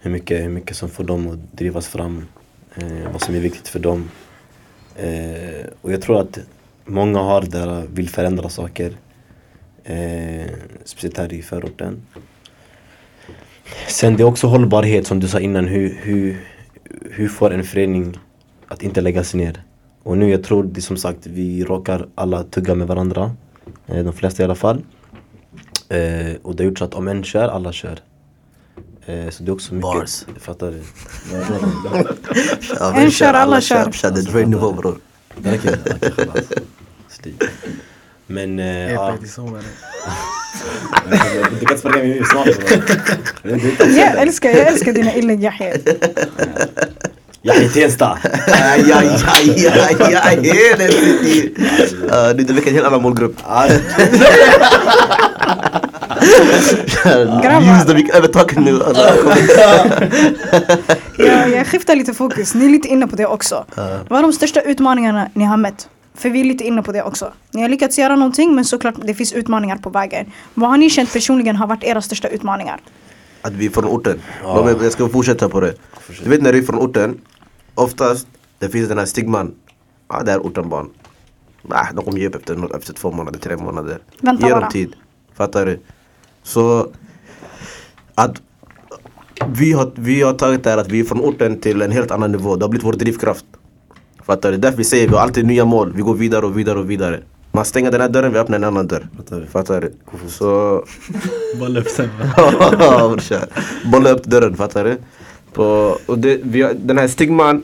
hur mycket, hur mycket som får dem att drivas fram. Eh, vad som är viktigt för dem. Eh, och jag tror att många har det där, vill förändra saker. Eh, speciellt här i förorten. Sen det är också hållbarhet som du sa innan. Hur, hur, hur får en förening att inte läggas ner? Och nu jag tror det som sagt vi råkar alla tugga med varandra. Eh, de flesta i alla fall. Eh, och det har gjort så att om en kör, alla kör. Eh, så det är också mycket... Bars. Fattar du? en kör, alla kör. kör. Det är nivå bror. Men... Eh, ja. Du kan springa med mig snart. Jag älskar dina inlägg Yahya. Jag är Tensta. Tiden. Ja, Det är väcker en helt annan målgrupp. Use dem gick över taket nu. Alltså, Jag, jag skiftar lite fokus, ni är lite inne på det också. Vad är de största utmaningarna ni har mött? För vi är lite inne på det också. Ni har lyckats göra någonting men såklart det finns utmaningar på vägen. Vad har ni känt personligen har varit era största utmaningar? Att vi är från orten. Är- Jag ska fortsätta på det. Du vet när du är från orten, oftast det finns den här stigman. Ja, det är ortenbarn. Ah, de kommer ge upp efter, efter två månader, tre månader. Vänta Ge dem bara. tid. Fattar du? Så att vi har, vi har tagit det här att vi är från orten till en helt annan nivå. Det har blivit vår drivkraft. Fattar du? Därför vi säger vi har alltid nya mål. Vi går vidare och vidare och vidare. Man stänger den här dörren, vi öppnar en annan dörr. Fattar du? Fattar du? Så Bolla upp sen va? Bolla upp dörren, fattar du? På, och det, vi har, den här stigman,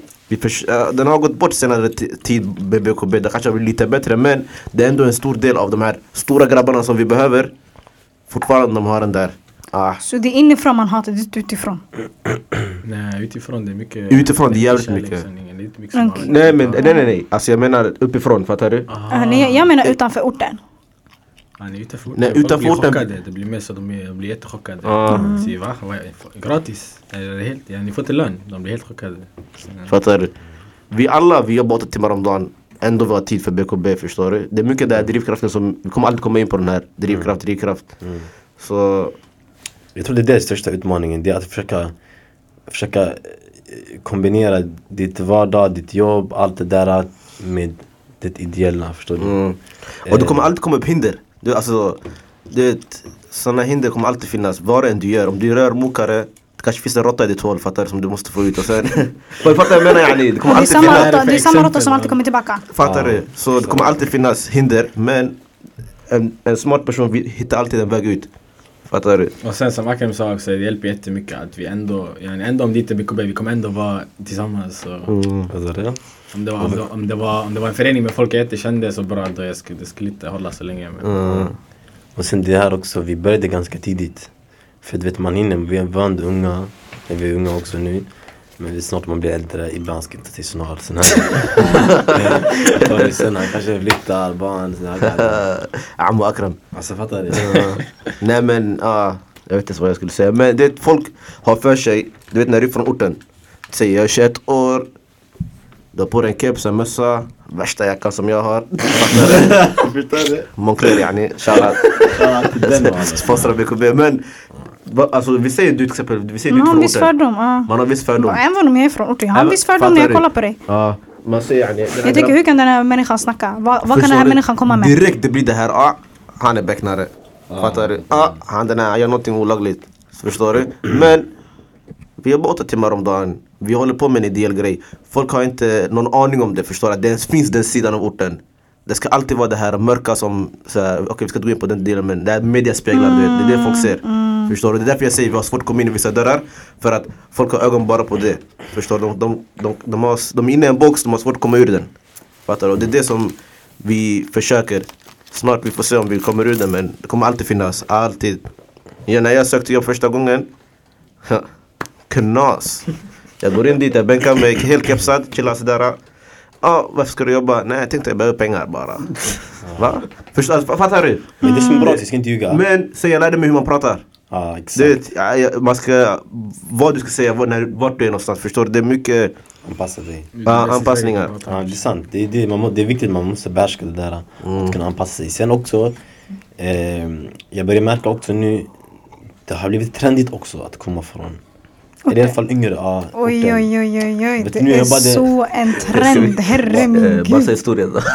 den har gått bort senare ti- tid med BKB. Det kanske har blivit lite bättre men det är ändå en stor del av de här stora grabbarna som vi behöver. Fortfarande de har den där. Ah. Så det är inifrån man hatar, det är inte utifrån. Nej, utifrån det är mycket... Utifrån, det är jävligt mycket. mycket har- Nej men nej nej nej. Alltså jag menar uppifrån, fattar du? Uh, nej, jag menar utanför orten. Ja, nej, utanför Nej, Folk utanför blir orten- chockade. Det blir mer så de blir, de blir jättechockade. Ah. Mm. Säger va? Är- Gratis? Är helt, ja, ni får inte lön. De blir helt chockade. Fattar du? Vi alla, vi jobbar åtta timmar om dagen. Ändå vi har tid för BKB, förstår du? Det är mycket den här drivkraften som, vi kommer aldrig komma in på den här drivkraft, drivkraft. Så Jag tror det är det största utmaningen. Det är att försöka, försöka kombinera ditt vardag, ditt jobb, allt det där med det ideella. Förstår du? Mm. Och det kommer alltid komma upp hinder. Du, alltså, det, sådana hinder kommer alltid finnas. Vad än du gör. Om du rör mokare, det kanske finns en råtta i ditt hål fattar du, som du måste få ut. Och sen, Vad fattar jag menar yani? Det kommer Det är alltid samma finnas, är råtta, för det är samma råtta exempel, som alltid kommer tillbaka. fattar du? Så det kommer alltid finnas hinder. Men en, en smart person hittar alltid en väg ut. Fattar du? Och sen som Akram sa också, det hjälper jättemycket att vi ändå, yani, ändå om det inte är BKB, vi kommer ändå vara tillsammans. Så du? Om, det var, om, det, om, det var, om det var en förening med folk jag inte kände så bra, då jag skulle, det skulle inte hålla så länge. Men, Mm. Och sen det här också, vi började ganska tidigt. För du vet man hinner, vi är vand unga, vi är unga också nu. Men det är snart man blir äldre, ibland ska inte till snart. Sen här. Sen här, kanske flyttar, barn. Amo Akram. Alltså fattar du? Ja. Nej men, ja, jag vet inte vad jag skulle säga. Men det folk har för sig, du vet när du är från orten. Säger jag är 21 år, du har på dig en keps, en mössa, värsta jackan som jag har. Förstår du? Moncler yani, shoutout. Sponsrar BKB. Men va, alltså, vi säger du till exempel, vi säger du Man är har en från viss orten. fördom. ja. Man har viss fördom. Även om jag är från orten, jag har en viss fördom när jag kollar på dig. Ja, man säger yani. Jag tänker hur kan den här människan snacka? Vad, vad kan den här människan komma med? Direkt det blir det här, ah, han är becknare. Fattar du? Ah, han den här, han gör någonting olagligt. Förstår du? Men vi jobbar åtta timmar om dagen. Vi håller på med en ideell grej. Folk har inte någon aning om det, förstår du? Det ens finns den sidan av orten. Det ska alltid vara det här mörka som, okej vi ska gå in på den delen men det här media speglar, du vet, det är det folk ser. Förstår du? Det är därför jag säger vi har svårt att komma in i vissa dörrar. För att folk har ögon bara på det. Förstår du? De, de, de, de, har, de är inne i en box, de har svårt att komma ur den. Fattar du? Och det är det som vi försöker. Snart vi får se om vi kommer ur den men det kommer alltid finnas, alltid. Ja, när jag sökte jobb första gången, knas. Jag går in dit, jag bänkar mig helt kepsad, chillar sådär. Ja, varför ska du jobba? Nej, jag tänkte jag behöver pengar bara. Va? Förstår, alltså, fattar du? Men det är som bra, jag ska inte ljuga. Men sen jag lärde mig hur man pratar. Ja, exakt. Du vet, ja, ja, man ska, vad du ska säga, var, när, vart du är någonstans, förstår du? Det är mycket Anpassa dig. ja, anpassningar. Ja, det är sant. Det är, det, man må, det är viktigt, man måste behärska det där. Att kunna anpassa sig. Sen också, eh, jag börjar märka också nu, det har blivit trendigt också att komma från, i alla fall yngre, ja, Oj, oj, oj, oj, oj. Det nu är bara- så en trend, herre min Eh, Bara gud. säg historien då.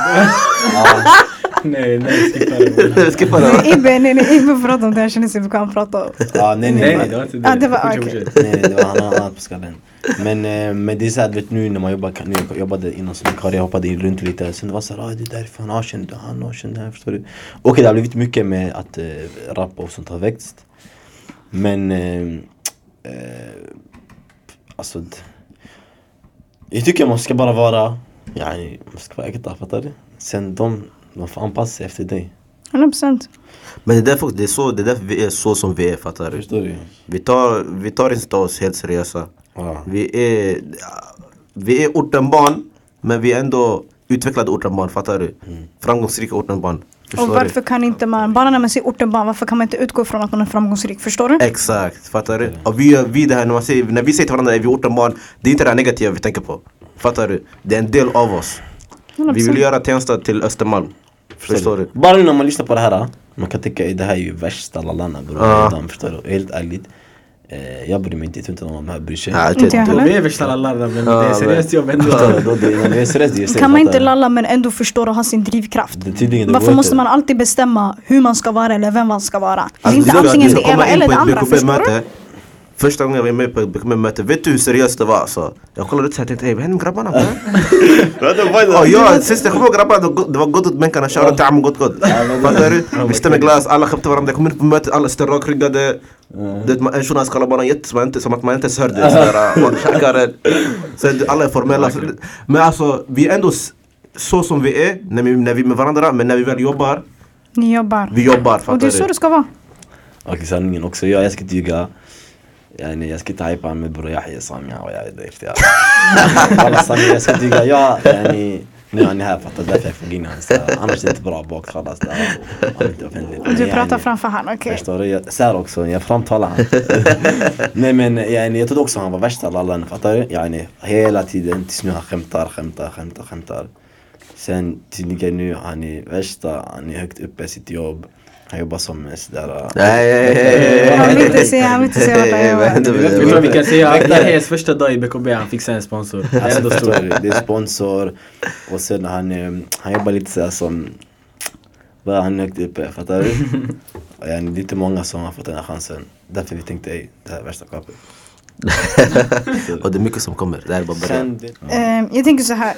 Nej, nej, skippa det. Ibbe, nej, nej, Ibbe pratar om det, jag känner sig bekväm att prata om. Ja, nej, nej. Nej, det var inte det. Ja, det var- fortsätt. Nej, det var han har annat på skallen. Men, eh, men det är såhär, vet nu när man jobbar, nu jag jobbade inom som vikarie, jag hoppade runt lite. Sen det var såhär, ah, det är därför han har känt, han har känt det här, förstår du? Okej, det har blivit mycket med att eh, rap och sånt har växt. Men, eh, alltså. Jag tycker man ska bara vara, yani, man ska vara äkta, fattar du? Sen de, de får anpassa sig efter dig. 100%. Men det är därför, det är, så, det är därför vi är så som vi är, fattar du? Förstår du? Vi tar, vi tar inte oss helt seriösa. Ja. Vi är, vi är ortenbarn, men vi är ändå utvecklade ortenbarn, fattar du? Framgångsrika ortenbarn. Förstår Och varför kan inte man, bara när man ser ortenbarn, varför kan man inte utgå från att man är framgångsrik? Förstår du? Exakt, fattar du? Och vi, vi det här, när, man säger, när vi säger till varandra är vi ortenbarn, det är inte det här negativa vi tänker på. Fattar du? Det är en del av oss. Vi vill göra Tensta till Östermalm. Förstår du? Bara nu när man lyssnar på det här, man kan tycka det här är ju värsta lallarna bror. Ja. Förstår du? Helt ärligt. Eh, jag bryr mig inte, jag tror inte någon av de här bryr sig. Ja, Inte jag heller. Vi är värsta lallarna men det är seriöst jobb ändå. Det, är seriöst, det är seriöst, Kan man inte lalla men ändå förstå och ha sin drivkraft? Det, tydligen, det Varför måste inte. man alltid bestämma hur man ska vara eller vem man ska vara? Det är Alltså, inte antingen det ena eller det andra, förstår du? Första gången jag var med på ett BKB-möte, vet du hur seriöst det var? Alltså, jag kollade ut så och tänkte, ey vad händer med grabbarna? Och jag, sist jag kommer ihåg grabbarna, det var gott- åt bänkarna, shoutout till Amo Gott Gott. Fattar du? Vi stämmer glas, alla skämtar varandra, jag kommer in på mötet, alla sitter rakryggade. En journalist kallar bara jätte, som, inte, som att man inte ens hörde. Sådär, det. Så alla är formella. Så, men alltså, vi är ändå så som vi är när vi, när vi är med varandra, men när vi väl jobbar, Ni jobbar. vi jobbar. Och det Fattar är så du? det ska vara. Okej sanningen också, jag, jag ska inte ljuga. Yani, jag ska inte hypa med bror Yahya Sami och jag där. Walla sanningen, jag ska ljuga. Jag, yani, nu är han här fattar därför jag får in hans. Annars är det inte bra bak khalas. Du pratar framför han, okej. Förstår du? Här också, jag framtalar han. Nej men yani, jag trodde också han var värsta lallan, fattar du? Yani, hela tiden tills nu han skämtar, skämtar, skämtar, skämtar. Sen tydligen nu, han är värsta, han är högt uppe i sitt jobb. Han jobbar som en sådär... Nej, nej, nej, nej. Han vill inte säga, han vill inte säga vart han jobbar. Vi tror vi kan säga att Yahyas första dag i BKB han fick sig en sponsor. Det är Alltså, förstår? Det är sponsor och sen han, eh, han jobbar lite såhär som... Bara han är högt uppe, fattar du? Och yani, det är inte många som har fått den här chansen. Därför vi tänkte, ey, det här är värsta kapet. Och det är mycket som kommer. Det här är bara början. Ehm, jag tänker så här.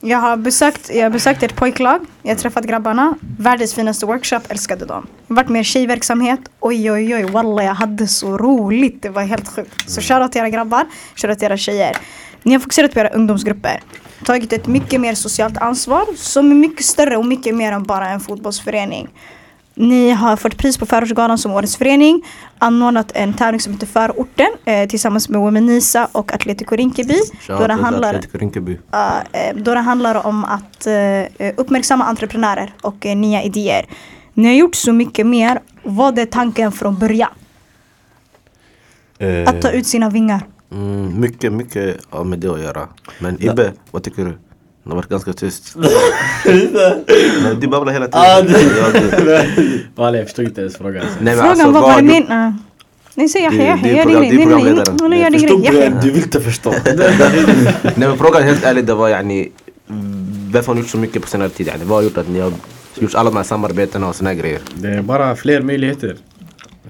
Jag har besökt, jag har besökt ett pojklag, jag har träffat grabbarna, världens finaste workshop, älskade dem. Varit med i tjejverksamhet, oj oj oj, wallah jag hade så roligt, det var helt sjukt. Så shoutout till era grabbar, shoutout till era tjejer. Ni har fokuserat på era ungdomsgrupper, tagit ett mycket mer socialt ansvar som är mycket större och mycket mer än bara en fotbollsförening. Ni har fått pris på Förortsgalan som Årets förening, anordnat en tävling som heter Förorten eh, tillsammans med Women Nisa och Atletico Rinkeby. Då det handlar Rinkeby. Eh, då det handlar om att eh, uppmärksamma entreprenörer och eh, nya idéer. Ni har gjort så mycket mer. Vad är tanken från början? Att ta ut sina vingar. Mm, mycket, mycket har med det att göra. Men Ibbe, vad tycker du? Du har varit ganska tyst. Du babblar hela tiden. Ja, du. Walla jag förstod inte ens frågan. Frågan alltså, var vad bara har du- min... Uh, nej, säg Yahya, Det- det Yahya, gör program- din det är grej. Nej, nej, programledaren. Förstod du? Du vill inte förstå. Nej men frågan helt ärligt det var yani Varför har ni gjort så mycket på senare tid? Yani? Vad har gjort att ni har gjort alla de här samarbetena och såna här grejer? Det är bara fler möjligheter.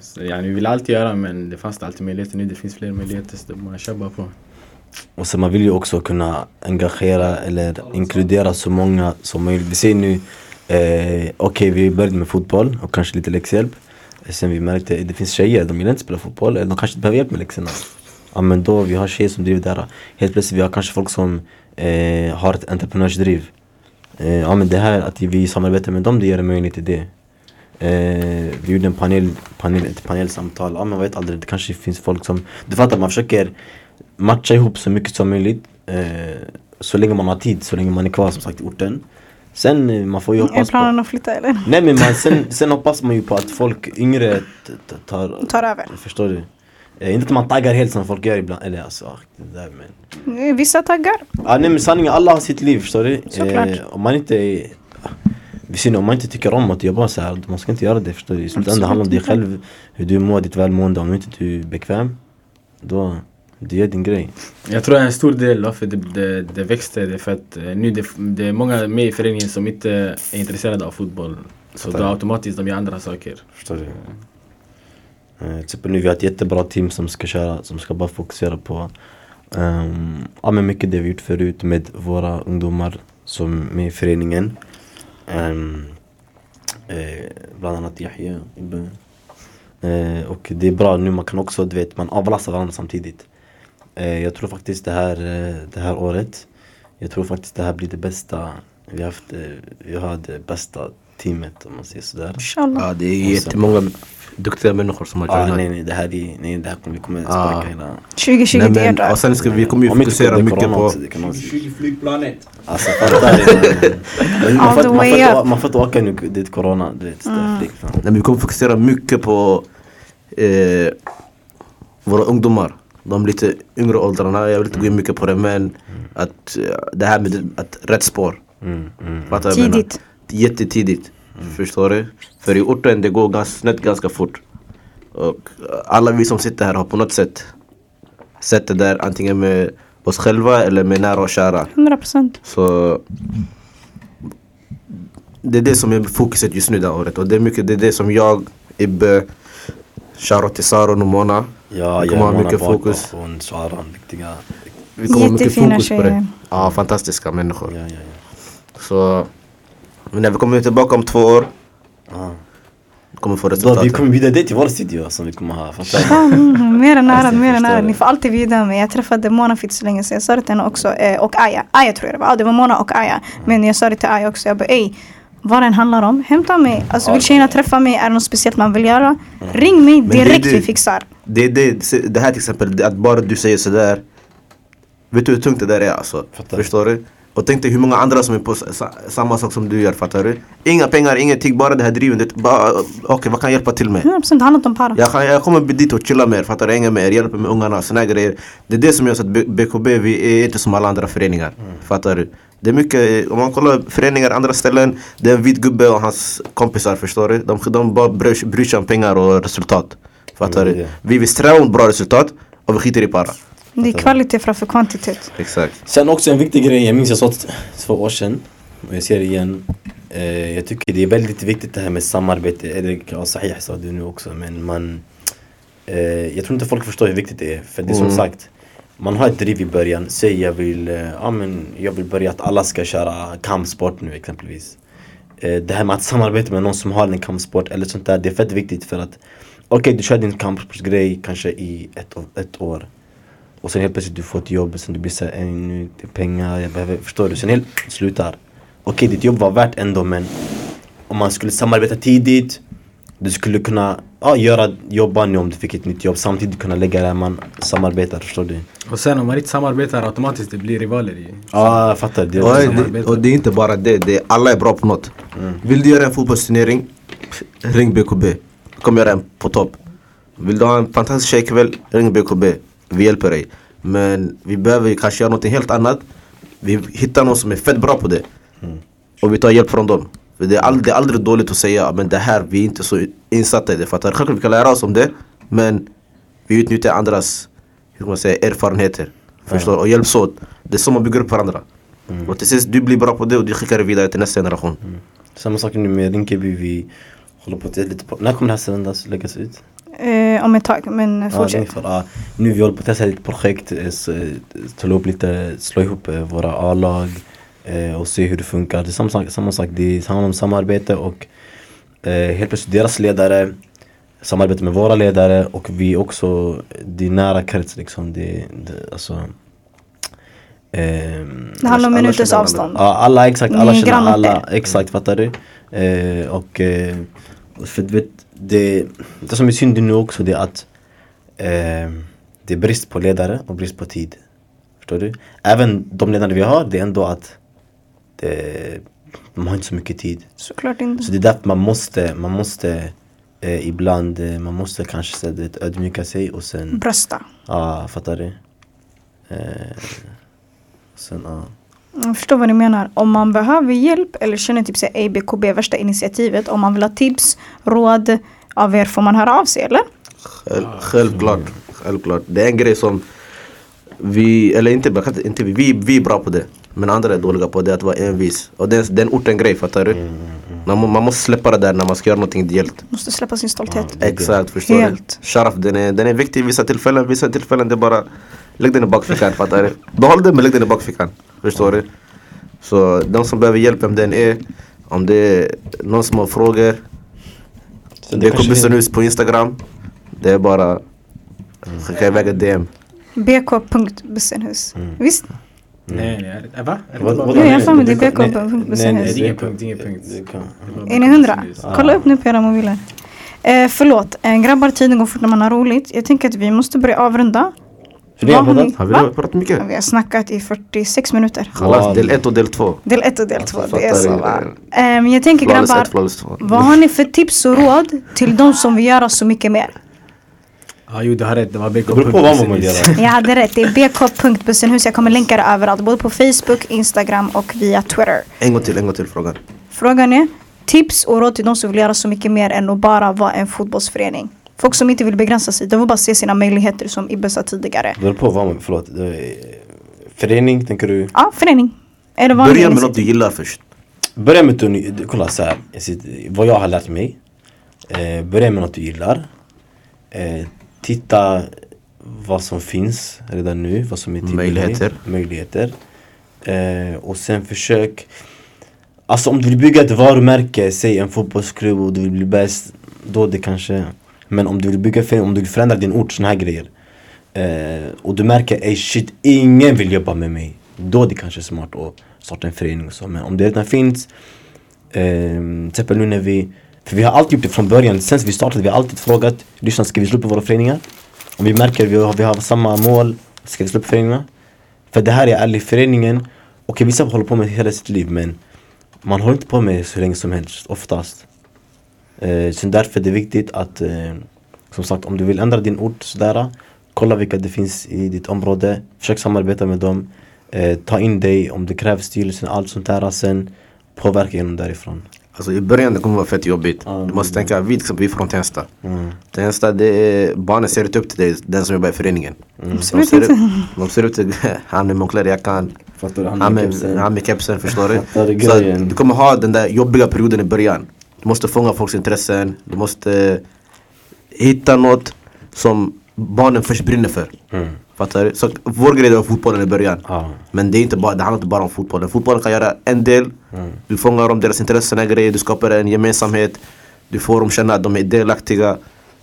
Så, yani, vi vill alltid göra men det fanns alltid möjligheter nu. Det finns fler möjligheter så det är bara att köra på. Och sen man vill ju också kunna engagera eller inkludera så många som möjligt. Vi ser nu, eh, okej vi började med fotboll och kanske lite läxhjälp. Eh, sen vi märkte att det finns tjejer, de vill inte spela fotboll eller de kanske inte behöver hjälp med läxorna. Ja men då, vi har tjejer som driver det här. Helt plötsligt vi har kanske folk som eh, har ett entreprenörsdriv. Eh, ja men det här att vi samarbetar med dem, det ger en möjlighet till det. Eh, vi gjorde en panel, panel, ett panelsamtal, ja men man vet aldrig, det kanske finns folk som Du fattar, man försöker matcha ihop så mycket som möjligt eh, Så länge man har tid, så länge man är kvar som sagt i orten Sen eh, man får ju Är hoppas på... planen att flytta eller? Nej men man, sen, sen hoppas man ju på att folk yngre tar... Tar över. Förstår du? Eh, inte att man taggar helt som folk gör ibland. Eller alltså, ah, det där men... Eh, Vissa taggar. Ah, nej men sanningen, alla har sitt liv förstår du? Såklart. om man inte är... Visst, om man inte tycker om att jobba så här, man ska inte göra det förstår du? I slutändan handlar det om dig själv, hur du mår, ditt välmående. Om inte du är bekväm, då... Du gör din grej. Jag tror en stor del varför det, det, det växte det är för att eh, nu det, det är många med i föreningen som inte är intresserade av fotboll. Så då automatiskt de gör andra saker. Förstår du? Eh, till exempel nu vi har ett jättebra team som ska köra, som ska bara fokusera på ehm, ja, men mycket det vi gjort förut med våra ungdomar som är med i föreningen. Ehm, eh, bland annat Yahya, Ibbe. Eh, och det är bra nu, man kan också, du vet, man avlastar varandra samtidigt. Eh, jag tror faktiskt det här, eh, det här året, jag tror faktiskt det här blir det bästa, vi har haft, eh, vi har det bästa teamet om man säger sådär. Inshallah. Ja, det är jättemånga duktiga människor som har Ah, joinat. nej nej, det här, är, nej, det här kommer, vi kommer Ah. sparka hela... 2020 Nej, men, och sen ska vi kommer ju fokusera mycket på... också, det kan man säga. flygplanet. Alltså fattar du? Man All får the inte- åka nu, det är corona, du vet. Mm. Nej, men vi kommer fokusera mycket på eh, våra ungdomar. De lite yngre åldrarna, jag vill inte gå in mycket på det men att eh, det här med att rätt spår. Mm, mm. Tidigt. Jättetidigt. Förstår du? För i orten det går ganska, snett ganska fort. Och alla vi som sitter här har på något sätt sett det där antingen med oss själva eller med nära och kära. 100%. Så det är det som är fokuset just nu det här året och det är mycket det är det som jag, Ibbe, shoutout till Saron och Mona. Ja, Vi kommer ha mycket fokus. Hon, Saran, viktiga. Vi kommer ha mycket fokus på det. tjejer. Ja, fantastiska människor. Ja, ja, ja. Så men när vi kommer tillbaka om två år, Ah. kommer få resultat. vi kommer bjuda dig till vår studio som vi kommer ha. Ja, mm, mer än ära, Jag mer än förstår ära. det. Ni får alltid bjuda mig. Jag träffade Mona för inte så länge sedan. Jag sa det till henne också. Eh, och Aya. Aya tror jag det var. Ja, det var Mona och Aya. Men jag sa det till Aya också. Jag bara ey. Vad den handlar om, hämta mig. Alltså vill tjejerna träffa mig, är det något speciellt man vill göra? Ring mig direkt, det- vi fixar. Det, det, det här till exempel, att bara du säger sådär. Vet du hur tungt det där är alltså? Fattar. Förstår du? Och tänk dig hur många andra som är på sa, samma sak som du gör, fattar du? Inga pengar, ingenting, bara det här drivandet. Okej, vad kan jag hjälpa till med? 100% det handlar inte om para. Jag, kan, jag kommer dit och chilla med er, fattar du? Hänga med er, hjälpa med ungarna, såna grejer. Det är det som gör så att BKB, vi är inte som alla andra föreningar. Fattar du? Det är mycket, om man kollar föreningar andra ställen, det är en vit gubbe och hans kompisar, förstår du? De, de bara bryr, bryr sig om pengar och resultat. Fattar Mm, du? det. Vi vill sträva mot bra resultat och vi skiter i para. Det är kvalitet framför kvantitet. Exakt. Sen också en viktig grej, jag minns jag sa två år sedan och jag ser det igen. Eh, jag tycker det är väldigt viktigt det här med samarbete. Eller ja, Sahih sa du nu också men man eh, Jag tror inte folk förstår hur viktigt det är. För det är som Mm. sagt man har ett driv i början, säg jag vill, eh, ja, men jag vill börja att alla ska köra kampsport nu exempelvis. Eh, det här med att samarbeta med någon som har en kampsport eller sånt där, det är fett viktigt för att Okej du kör din kampsportsgrej kanske i ett, ett år och sen helt plötsligt du får ett jobb, sen du blir såhär, "Ey, nu det är pengar, jag behöver, förstår du? Sen helt slutar. Okej ditt jobb var värt ändå men om man skulle samarbeta tidigt, du skulle kunna ja, göra, jobba nu om du fick ett nytt jobb, samtidigt kunna lägga där man samarbetar, förstår du? Och sen om man inte samarbetar automatiskt det blir rivaler i. Ja, jag fattar. Det Och, det, och det är inte bara det, det är, alla är bra på något. Vill du göra en fotbollsturnering, ring BKB. Du kommer göra en på topp. Vill du ha en fantastisk tjejkväll, ring BKB. Vi hjälper dig. Men vi behöver kanske göra något helt annat. Vi hittar någon som är fett bra på det. Och vi tar hjälp från dem. För det, är aldrig, det är aldrig dåligt att säga men det här, vi är inte så insatta i det. Fattar du? Självklart vi kan lära oss om det. Men vi utnyttjar andras hur man säga, erfarenheter. Förstår? Och hjälps åt. Det är så man bygger upp varandra. Och till sist, du blir bra på det och du skickar det vidare till nästa generation. Samma sak nu med Rinkeby, vi håller på att lite på. När kommer det här sändas, läggas ut? Eh, om ett tag, men Ja, fortsätt. ja. Nu vi håller på att testa lite projekt, eh, s- eh, slå upp lite, slå ihop eh, våra A-lag och se hur det funkar. Det är samma sak, samma sak. det handlar om samarbete och eh, helt plötsligt deras ledare samarbetar med våra ledare och vi också, det är nära krets liksom. Det, det, alltså, ehm, Det handlar om minuters avstånd. Ja, alla exakt, alla är känner alla, exakt fattar du? Eh, och eh, för du vet, det, det som är synd nu också det är att eh, det är brist på ledare och brist på tid. Förstår du? Även de ledare vi har, det är ändå att det, De har inte så mycket tid. Såklart inte. Så det är därför man måste, man måste eh, ibland, eh, man måste kanske så, det, ödmjuka sig och sen, Brösta. ja fattar du? Eh, sen ja. Jag förstår vad ni menar. Om man behöver hjälp eller känner typ såhär ABKB värsta initiativet. Om man vill ha tips, råd av er får man höra av sig eller? Själv, självklart, självklart. Det är en grej som vi, eller inte, inte vi, vi, vi är bra på det. Men andra är dåliga på det, att vara envis. Och det är, det är en orten-grej, fattar du? Man, må- man måste släppa det där när man ska göra någonting ideellt. Måste släppa sin stolthet. Exakt, förstår Helt. du? Sharaf, den är, den är viktig i vissa tillfällen. Vissa tillfällen det är bara Lägg den i bakfickan, fattar du? Behåll den men lägg den i bakfickan. Förstår du? Så de som behöver hjälp, vem den är. Om det är någon som har frågor. Så Det är kanske- Kubissenhus på Instagram. Det är bara skicka iväg ett DM. bk.bussenhus. Visst? Nej, nej. äh, Va? Är det Vad- jag har för mig det är BK nej, nej, det är ingen punkt, ingen punkt. Det kan- Det är ni hundra? Kolla upp nu på era mobiler. Eh, förlåt, eh, grabbar tiden går fort när man har roligt. Jag tänker att vi måste börja avrunda. För har Vad har poddat? ni- Har vi Va? pratat mycket? Vi har snackat i 46 minuter. Chalas, del 1 och del 2. Del 1 och del 2. Alltså, Det är så va? Ehm, jag tänker Flawless grabbar, 1, flawless 2. vad har ni för tips och råd till de som vill göra så mycket mer? Ja, jo, du har rätt. Det var BK. Det beror på vad man vill göra. Jag hade rätt, det är bk.bussenhus. Jag kommer länka det överallt. Både på Facebook, Instagram och via Twitter. En gång till, en gång till frågan. Frågan är tips och råd till de som vill göra så mycket mer än att bara vara en fotbollsförening. Folk som inte vill begränsa sig, de vill bara se sina möjligheter som Ibbe sa tidigare. Det beror på vad man, förlåt. Det är- Förening tänker du? Ja, förening. Är det vanligt? Börja med något du gillar först. Börja med att du, kolla så här, vad jag har lärt mig. Eh, börja med något du gillar. Eh, titta vad som finns redan nu, vad som är tillgängligt. Möjligheter. Möjligheter. Eh, och sen försök Alltså om du vill bygga ett varumärke, säg en fotbollsklubb och du vill bli bäst Då det kanske Men om du vill bygga om du vill förändra din ort, såna här grejer eh, Och du märker, ey shit, ingen vill jobba med mig Då är det kanske smart att starta en förening och så Men om det redan finns eh, Till exempel nu när vi för vi har alltid gjort det från början, sen vi startade vi har alltid frågat Lyssna, ska vi slå upp våra föreningar? Om vi märker att vi har, vi har samma mål, ska vi slå upp föreningarna? För det här är ärlig föreningen Okej vissa håller på med det hela sitt liv men Man håller inte på med det så länge som helst, oftast eh, Så därför är det viktigt att eh, Som sagt om du vill ändra din ort sådär Kolla vilka det finns i ditt område Försök samarbeta med dem eh, Ta in dig om det krävs styrelsen, allt sånt där Sen påverka genom därifrån Alltså i början det kommer vara fett jobbigt. Ja, Du måste tänka, vi till exempel, vi är från Tensta. mm. Tensta, det är, barnen ser inte upp till dig, den som jobbar i föreningen. De, Absolut ser, upp- de ser upp till han med du? han med, han med kepsen, förstår du? Så du kommer ha den där jobbiga perioden i början. Du måste fånga folks intressen, du måste hitta något som barnen först brinner för. Mm. Fattar du? Så vår grej var fotbollen i början. Ja. Men det, är inte bara, det handlar inte bara om fotbollen. Fotbollen kan göra en del. Du fångar dem, deras intressen och grejer. Du skapar en gemensamhet. Du får dem känna att de är delaktiga.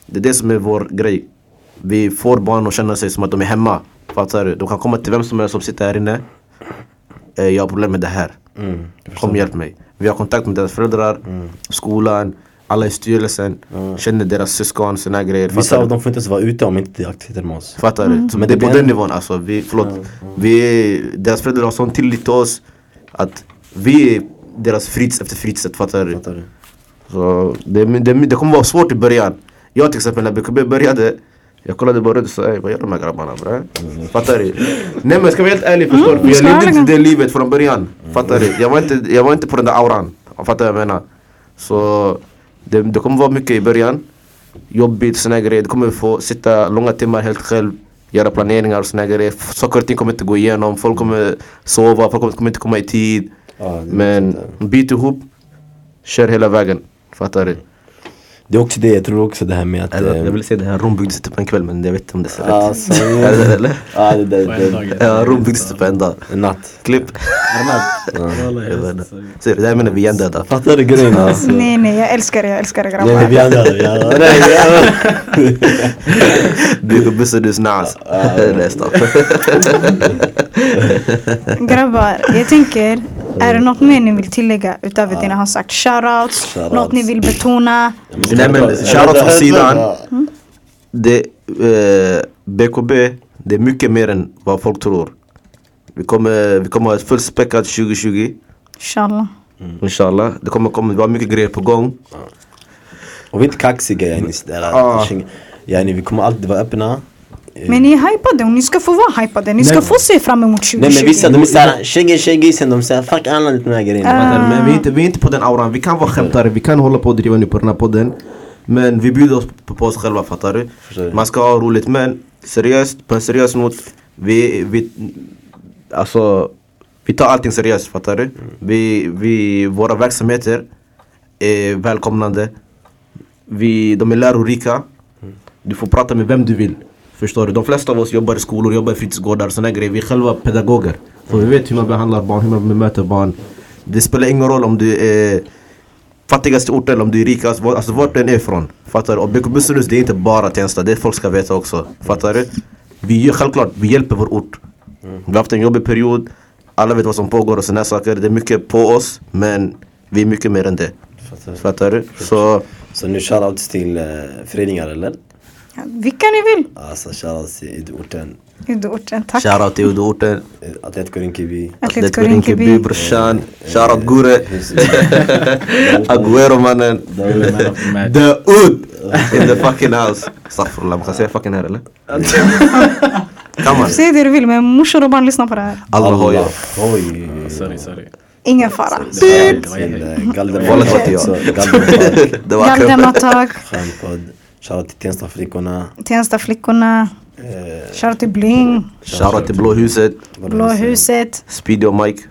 Det är det som är vår grej. Vi får barn att känna sig som att de är hemma. Fattar du? De kan komma till vem som helst som sitter här inne. Eh, Jag har problem med det här. Mm. Kom hjälp mig. Vi har kontakt med deras föräldrar, skolan, alla i styrelsen. Känner deras syskon, såna grejer. Vissa av du? dem får inte ens vara ute om inte det är aktiviteter med oss Fattar du? Så, men det är på den nivån alltså. Vi, förlåt. Vi är, deras föräldrar har sån tillit till oss. Att vi är deras fritids efter fritidssätt. Fattar du? Fattar du? Så det, det, det kommer vara svårt i början. Jag till exempel när BKB började. Jag kollade bara runt och sa "Ey, vad gör de här grabbarna bre? Fattar du? Nej men ska vara helt ärlig förstår du? Vi Jag levde inte det livet från början. Fattar du? Jag var inte, jag var inte på den där auran. Fattar du vad jag menar? Så det, det kommer vara mycket i början. Jobbigt, såna grejer. Du kommer få sitta långa timmar helt själv. Göra planeringar och såna grejer. Saker och ting kommer inte gå igenom. Folk kommer sova, folk kommer- inte komma i tid. Är Men bit ihop. Kör hela vägen. Fattar du? Det är också det, jag tror också det här med att Eller, eh, jag ville säga det här Rom byggdes inte på en kväll men jag vet inte om det är så rätt. Alltså, Eller? eller? ja det en det, dag. Ja, Rom byggdes inte på en dag. en natt Klipp. Inte. Ser du, det här menar vi är hjärndöda. Fattar du grejen alltså? Nej nej, jag älskar det, jag älskar det Nej nej vi grabbar. andra, vi. Nej, vi andra. Bygga bussen du snas. Nej stopp. Grabbar, jag tänker, är det något mer ni vill tillägga utöver det ni har sagt? Shoutouts, Shoutouts. något ni vill betona? Nej men shoutout från sidan. Det, eh, BKB, det är mycket mer än vad folk tror. Vi kommer, vi kommer ha ett fullspäckat 2020. Inshallah. Inshallah. Det kommer, kommer vara mycket grejer på gång. Och vi är inte kaxiga yani. Ja. Yani vi kommer alltid vara öppna. Eh, Men ni är hypade och ni ska få vara hypade. Ni ska få se fram emot 2020. Nej men vissa de är såhär tjejer tjejer sen de säger fuck alla de här grejerna. Du? Men vi är, inte, vi är inte på den auran. Vi kan vara skämtare, vi kan hålla på och driva nu på den här podden. Men vi bjuder oss på, på oss själva, fattar du? Förstår. Man ska ha roligt, men seriöst, på en seriös not. Vi, vi, alltså, vi tar allting seriöst, fattar du? Vi, vi, våra verksamheter är välkomnande. Vi, de är lärorika. Du får prata med vem du vill. Förstår du? De flesta av oss jobbar i skolor, jobbar i fritidsgårdar och såna grejer. Vi är själva pedagoger. Så vi vet hur man behandlar barn, hur man bemöter barn. Det spelar ingen roll om du är fattigaste orten eller om du är rikast. Alltså vart du än är ifrån. Fattar du? Och BK Busselus det är inte bara Tensta, det folk ska veta också. Fattar du? Vi gör självklart, vi hjälper vår ort. Vi har haft en jobbig period. Alla vet vad som pågår och här saker. Det är mycket på oss, men vi är mycket mer än det. Fattar. Du? Så Så nu shoutouts till uh, föreningar eller? Vilka ni vill. Alltså shoutouts till orten. Udorten, tack. shoutout till Udorten. eh, Atletico Rinkeby. Atletico Rinkeby brorsan. Shoutout Gure. Agüero mannen. The man of the match. The Ud in the fucking house. Astaghfirullah, man kan säga fucking här eller? Kan man? Säg det du vill men morsor och barn lyssnar på det här. Allah hoja. Oj. Sorry, sorry. Ingen fara. Det var uh, Galden Wallet jag. Shoutout till Tenstaflickorna. Tenstaflickorna, Eh, shoutout till Bling, Shoutout till Blå huset. Blå huset. Speedy och Mike.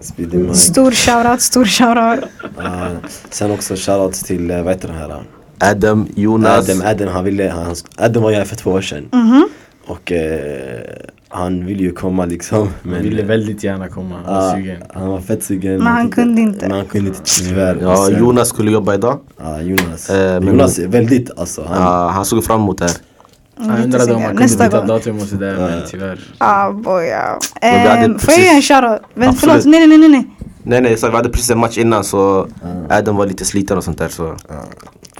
Speedy Mike. Stor shoutout, stor shoutout. Ah, sen också shoutouts till, uh, vad heter den här? Adam, Jonas. Adam, Adam, han ville, han, Adam var här för två år sedan. Mhm. Och eh, han ville ju komma liksom. Han Men, ville väldigt gärna komma, han var sugen. han var fett sugen. Men han kunde inte. Men han kunde inte tyvärr. Ja, sen- Jonas skulle jobba idag. Ja, Jonas. Eh, men- Jonas är väldigt alltså. Han, Ja, han såg fram emot det här. Han undrade om han kunde Nästa byta gång. datum och sådär men tyvärr. Ah boja. Ehm, Får jag ge en shoutout? Absolut. förlåt, nej nej nej nej. Nej nej, så vi hade precis en match innan så Adam var lite sliten och sånt där så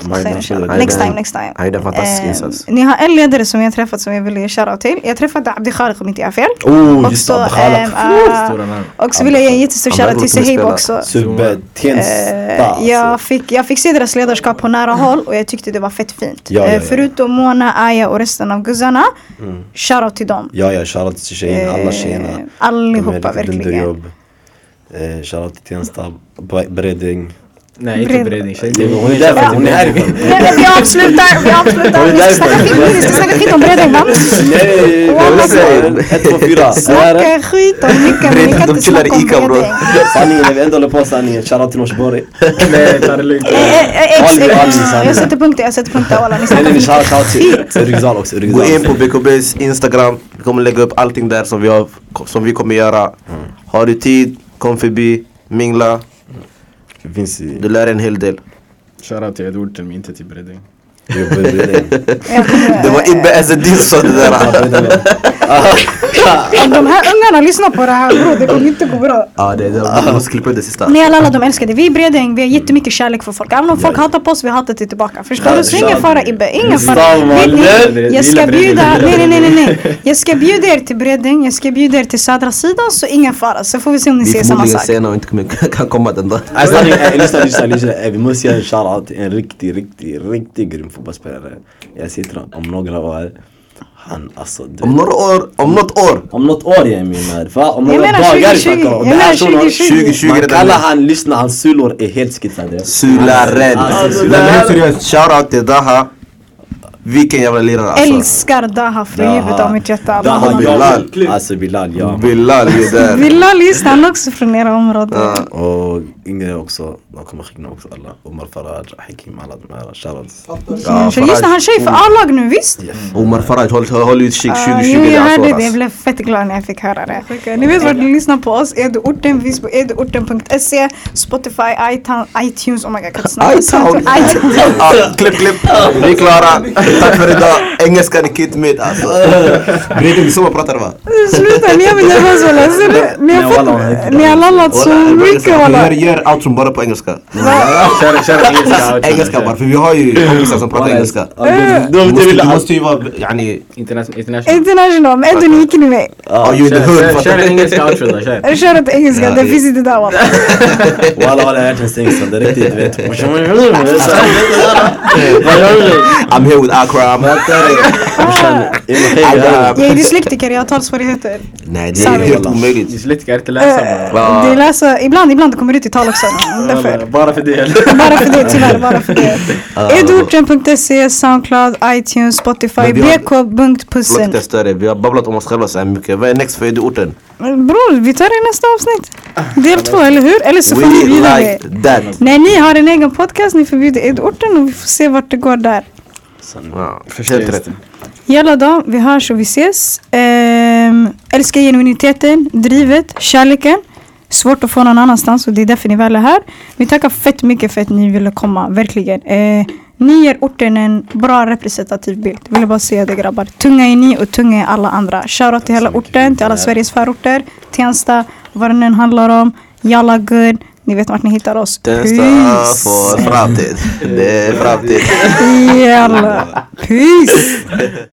han Next time, next time. en fantastisk Ehm, insats. Ni har en ledare som jag träffat som jag vill ge shoutout till. Jag träffade Abdi Khaliq om inte jag har fel. Oh, Och just Abdi namn. och så vill jag ge en jättestor shoutout till Sehib också. Eh, alltså. jag, fick, jag fick se deras ledarskap på nära håll och jag tyckte det var fett fint. Ja, ja, Eh, ja. Förutom Mona, Aya och resten av guzzarna. Shoutout till dem. Ja, ja, shoutout till tjejerna, alla tjejerna. Eh, allihopa, verkligen. Eh, shoutout till Tensta, Bre- Bredding. Nej inte Bred- Breding, tjej. Hon är därifrån, hon är härifrån. Nej, vi avslutar, vi avslutar. Vi ska snacka skit, om Bredäng va? Nej, det är 1, 2, 4. Snacka skit om mycket men vi kan inte snacka om. Bredäng. Sanningen, när vi ändå håller på sanningen. Shoutout till Norsborg. Nej ta det lugnt. Eh, eh, eh. Jag sätter punkter, jag sätter punkter walla. Ni snackar skit. till Ryggsdal också. Gå in på BKBs Instagram, vi kommer lägga upp allting där som vi, har, som vi kommer göra. Har du tid, kom förbi, mingla, Det finns i... du lär en hel del. Shoutout till Edwarden men inte till kommer- Det var Ibbe Azedin som sa det där. Om de här ungarna lyssnar på det här bro, det kommer inte gå bra. Ja, det, det, du måste klippa ut det sista. Nej alla de älskar det. Vi är Bredäng, vi har jättemycket kärlek för folk. Även om folk hatar på oss, vi hatar det tillbaka. Förstår du? Så ingen fara Ibbe, ingen fara. Samma, Vet eller? ni, jag ska bjuda, nej nej nej nej. Jag ska bjuda er till Bredäng, jag ska bjuda er till södra sidan, så ingen fara. Så får vi se om ni Vi är säger samma förmodligen sak. sena och inte kommer, kan komma den dagen. Lyssna, lyssna, lyssna. Vi måste göra en shoutout till en riktig, riktig, riktigt grym fotbollsspelare. Jag sitter om några år. Han alltså... du- Om några år, om något år. Om något år jag menar. För om Jag några menar dagar 2020, snackar om. jag Det är menar shunon- 2020. 2020 Man redan kallar nu. han, lyssna, hans sulor är helt skitsade. Sularen. Alltså, Nej, men helt seriöst, shoutout till Daha. Vilken jävla lirare alltså. Älskar Daha från djupet av mitt hjärta. alla Daha. Bilal. Alltså Bilal, ja. Bilal är där. Bilal just han också från era områden. Ja. Och yngre också, de kommer skicka också alla. Omar Faraj, Hakim, alla de här. Shoutouts. Ja, just det, han är tjej för A-lag nu visst? Omar Faraj, håll, håll utkik Ja, 2020. jo, det är jag hörde år, det. alltså. Jag blev fett glad när jag fick höra det. Ni vet vart ni lyssnar på oss. Eduorten finns på eduorten.se, Spotify, iTunes, oh my god, jag kan inte snacka. iTunes. klipp, klipp. Vi är klara. Tack för idag. Engelskan är kit med alltså. Bredin, så man pratar va? Sluta, ni? Ni har walla, fått, walla, ni har lallat så mycket walla. Gör, gör kör outron bara på engelska. Kör, engelska bara, för vi har ju kompisar som pratar engelska. Du måste, ju vara, yani, Interna- International. International, men ändå ni gick ni med. are you in the Kör, engelska outro då, kör. Kör inte engelska, det finns inte där walla. Walla walla jag hört en singson, det är riktigt vet I'm here with Akram. Jag är dyslektiker, jag har talsvårigheter. Nej det är helt omöjligt. Dyslektiker, inte läsa bara. Ja. Det läser, ibland, ibland det kommer ut i tal också. Därför. Bara för det. Bara för det, tyvärr. Bara för det. Edorten.se, Soundcloud, iTunes, Spotify, Men vi har- bk.pussen. Jag stör dig, vi har babblat om oss själva så här mycket. Vad är next för orten? Bror, vi tar det i nästa avsnitt. Del två, eller hur? Eller så får ni bjuda like det. that. När ni har en egen podcast, ni får bjuda Edorten och vi får se vart det går där. Ja, helt rätt. Jalla då, vi hörs och vi ses. Ehm, älskar genuiniteten, drivet, kärleken. Svårt att få någon annanstans och det är därför ni väl är här. Vi tackar fett mycket för att ni ville komma, verkligen. Eh, ni ger orten en bra representativ bild. Vill jag bara säga det grabbar. Tunga är ni och tunga är alla andra. Shoutout till hela orten, till alla Sveriges förorter. Tensta, vad det nu än handlar om. Jalla good. Ni vet vart ni hittar oss. Peace. för framtid. Det är framtid. Jalla. Peace.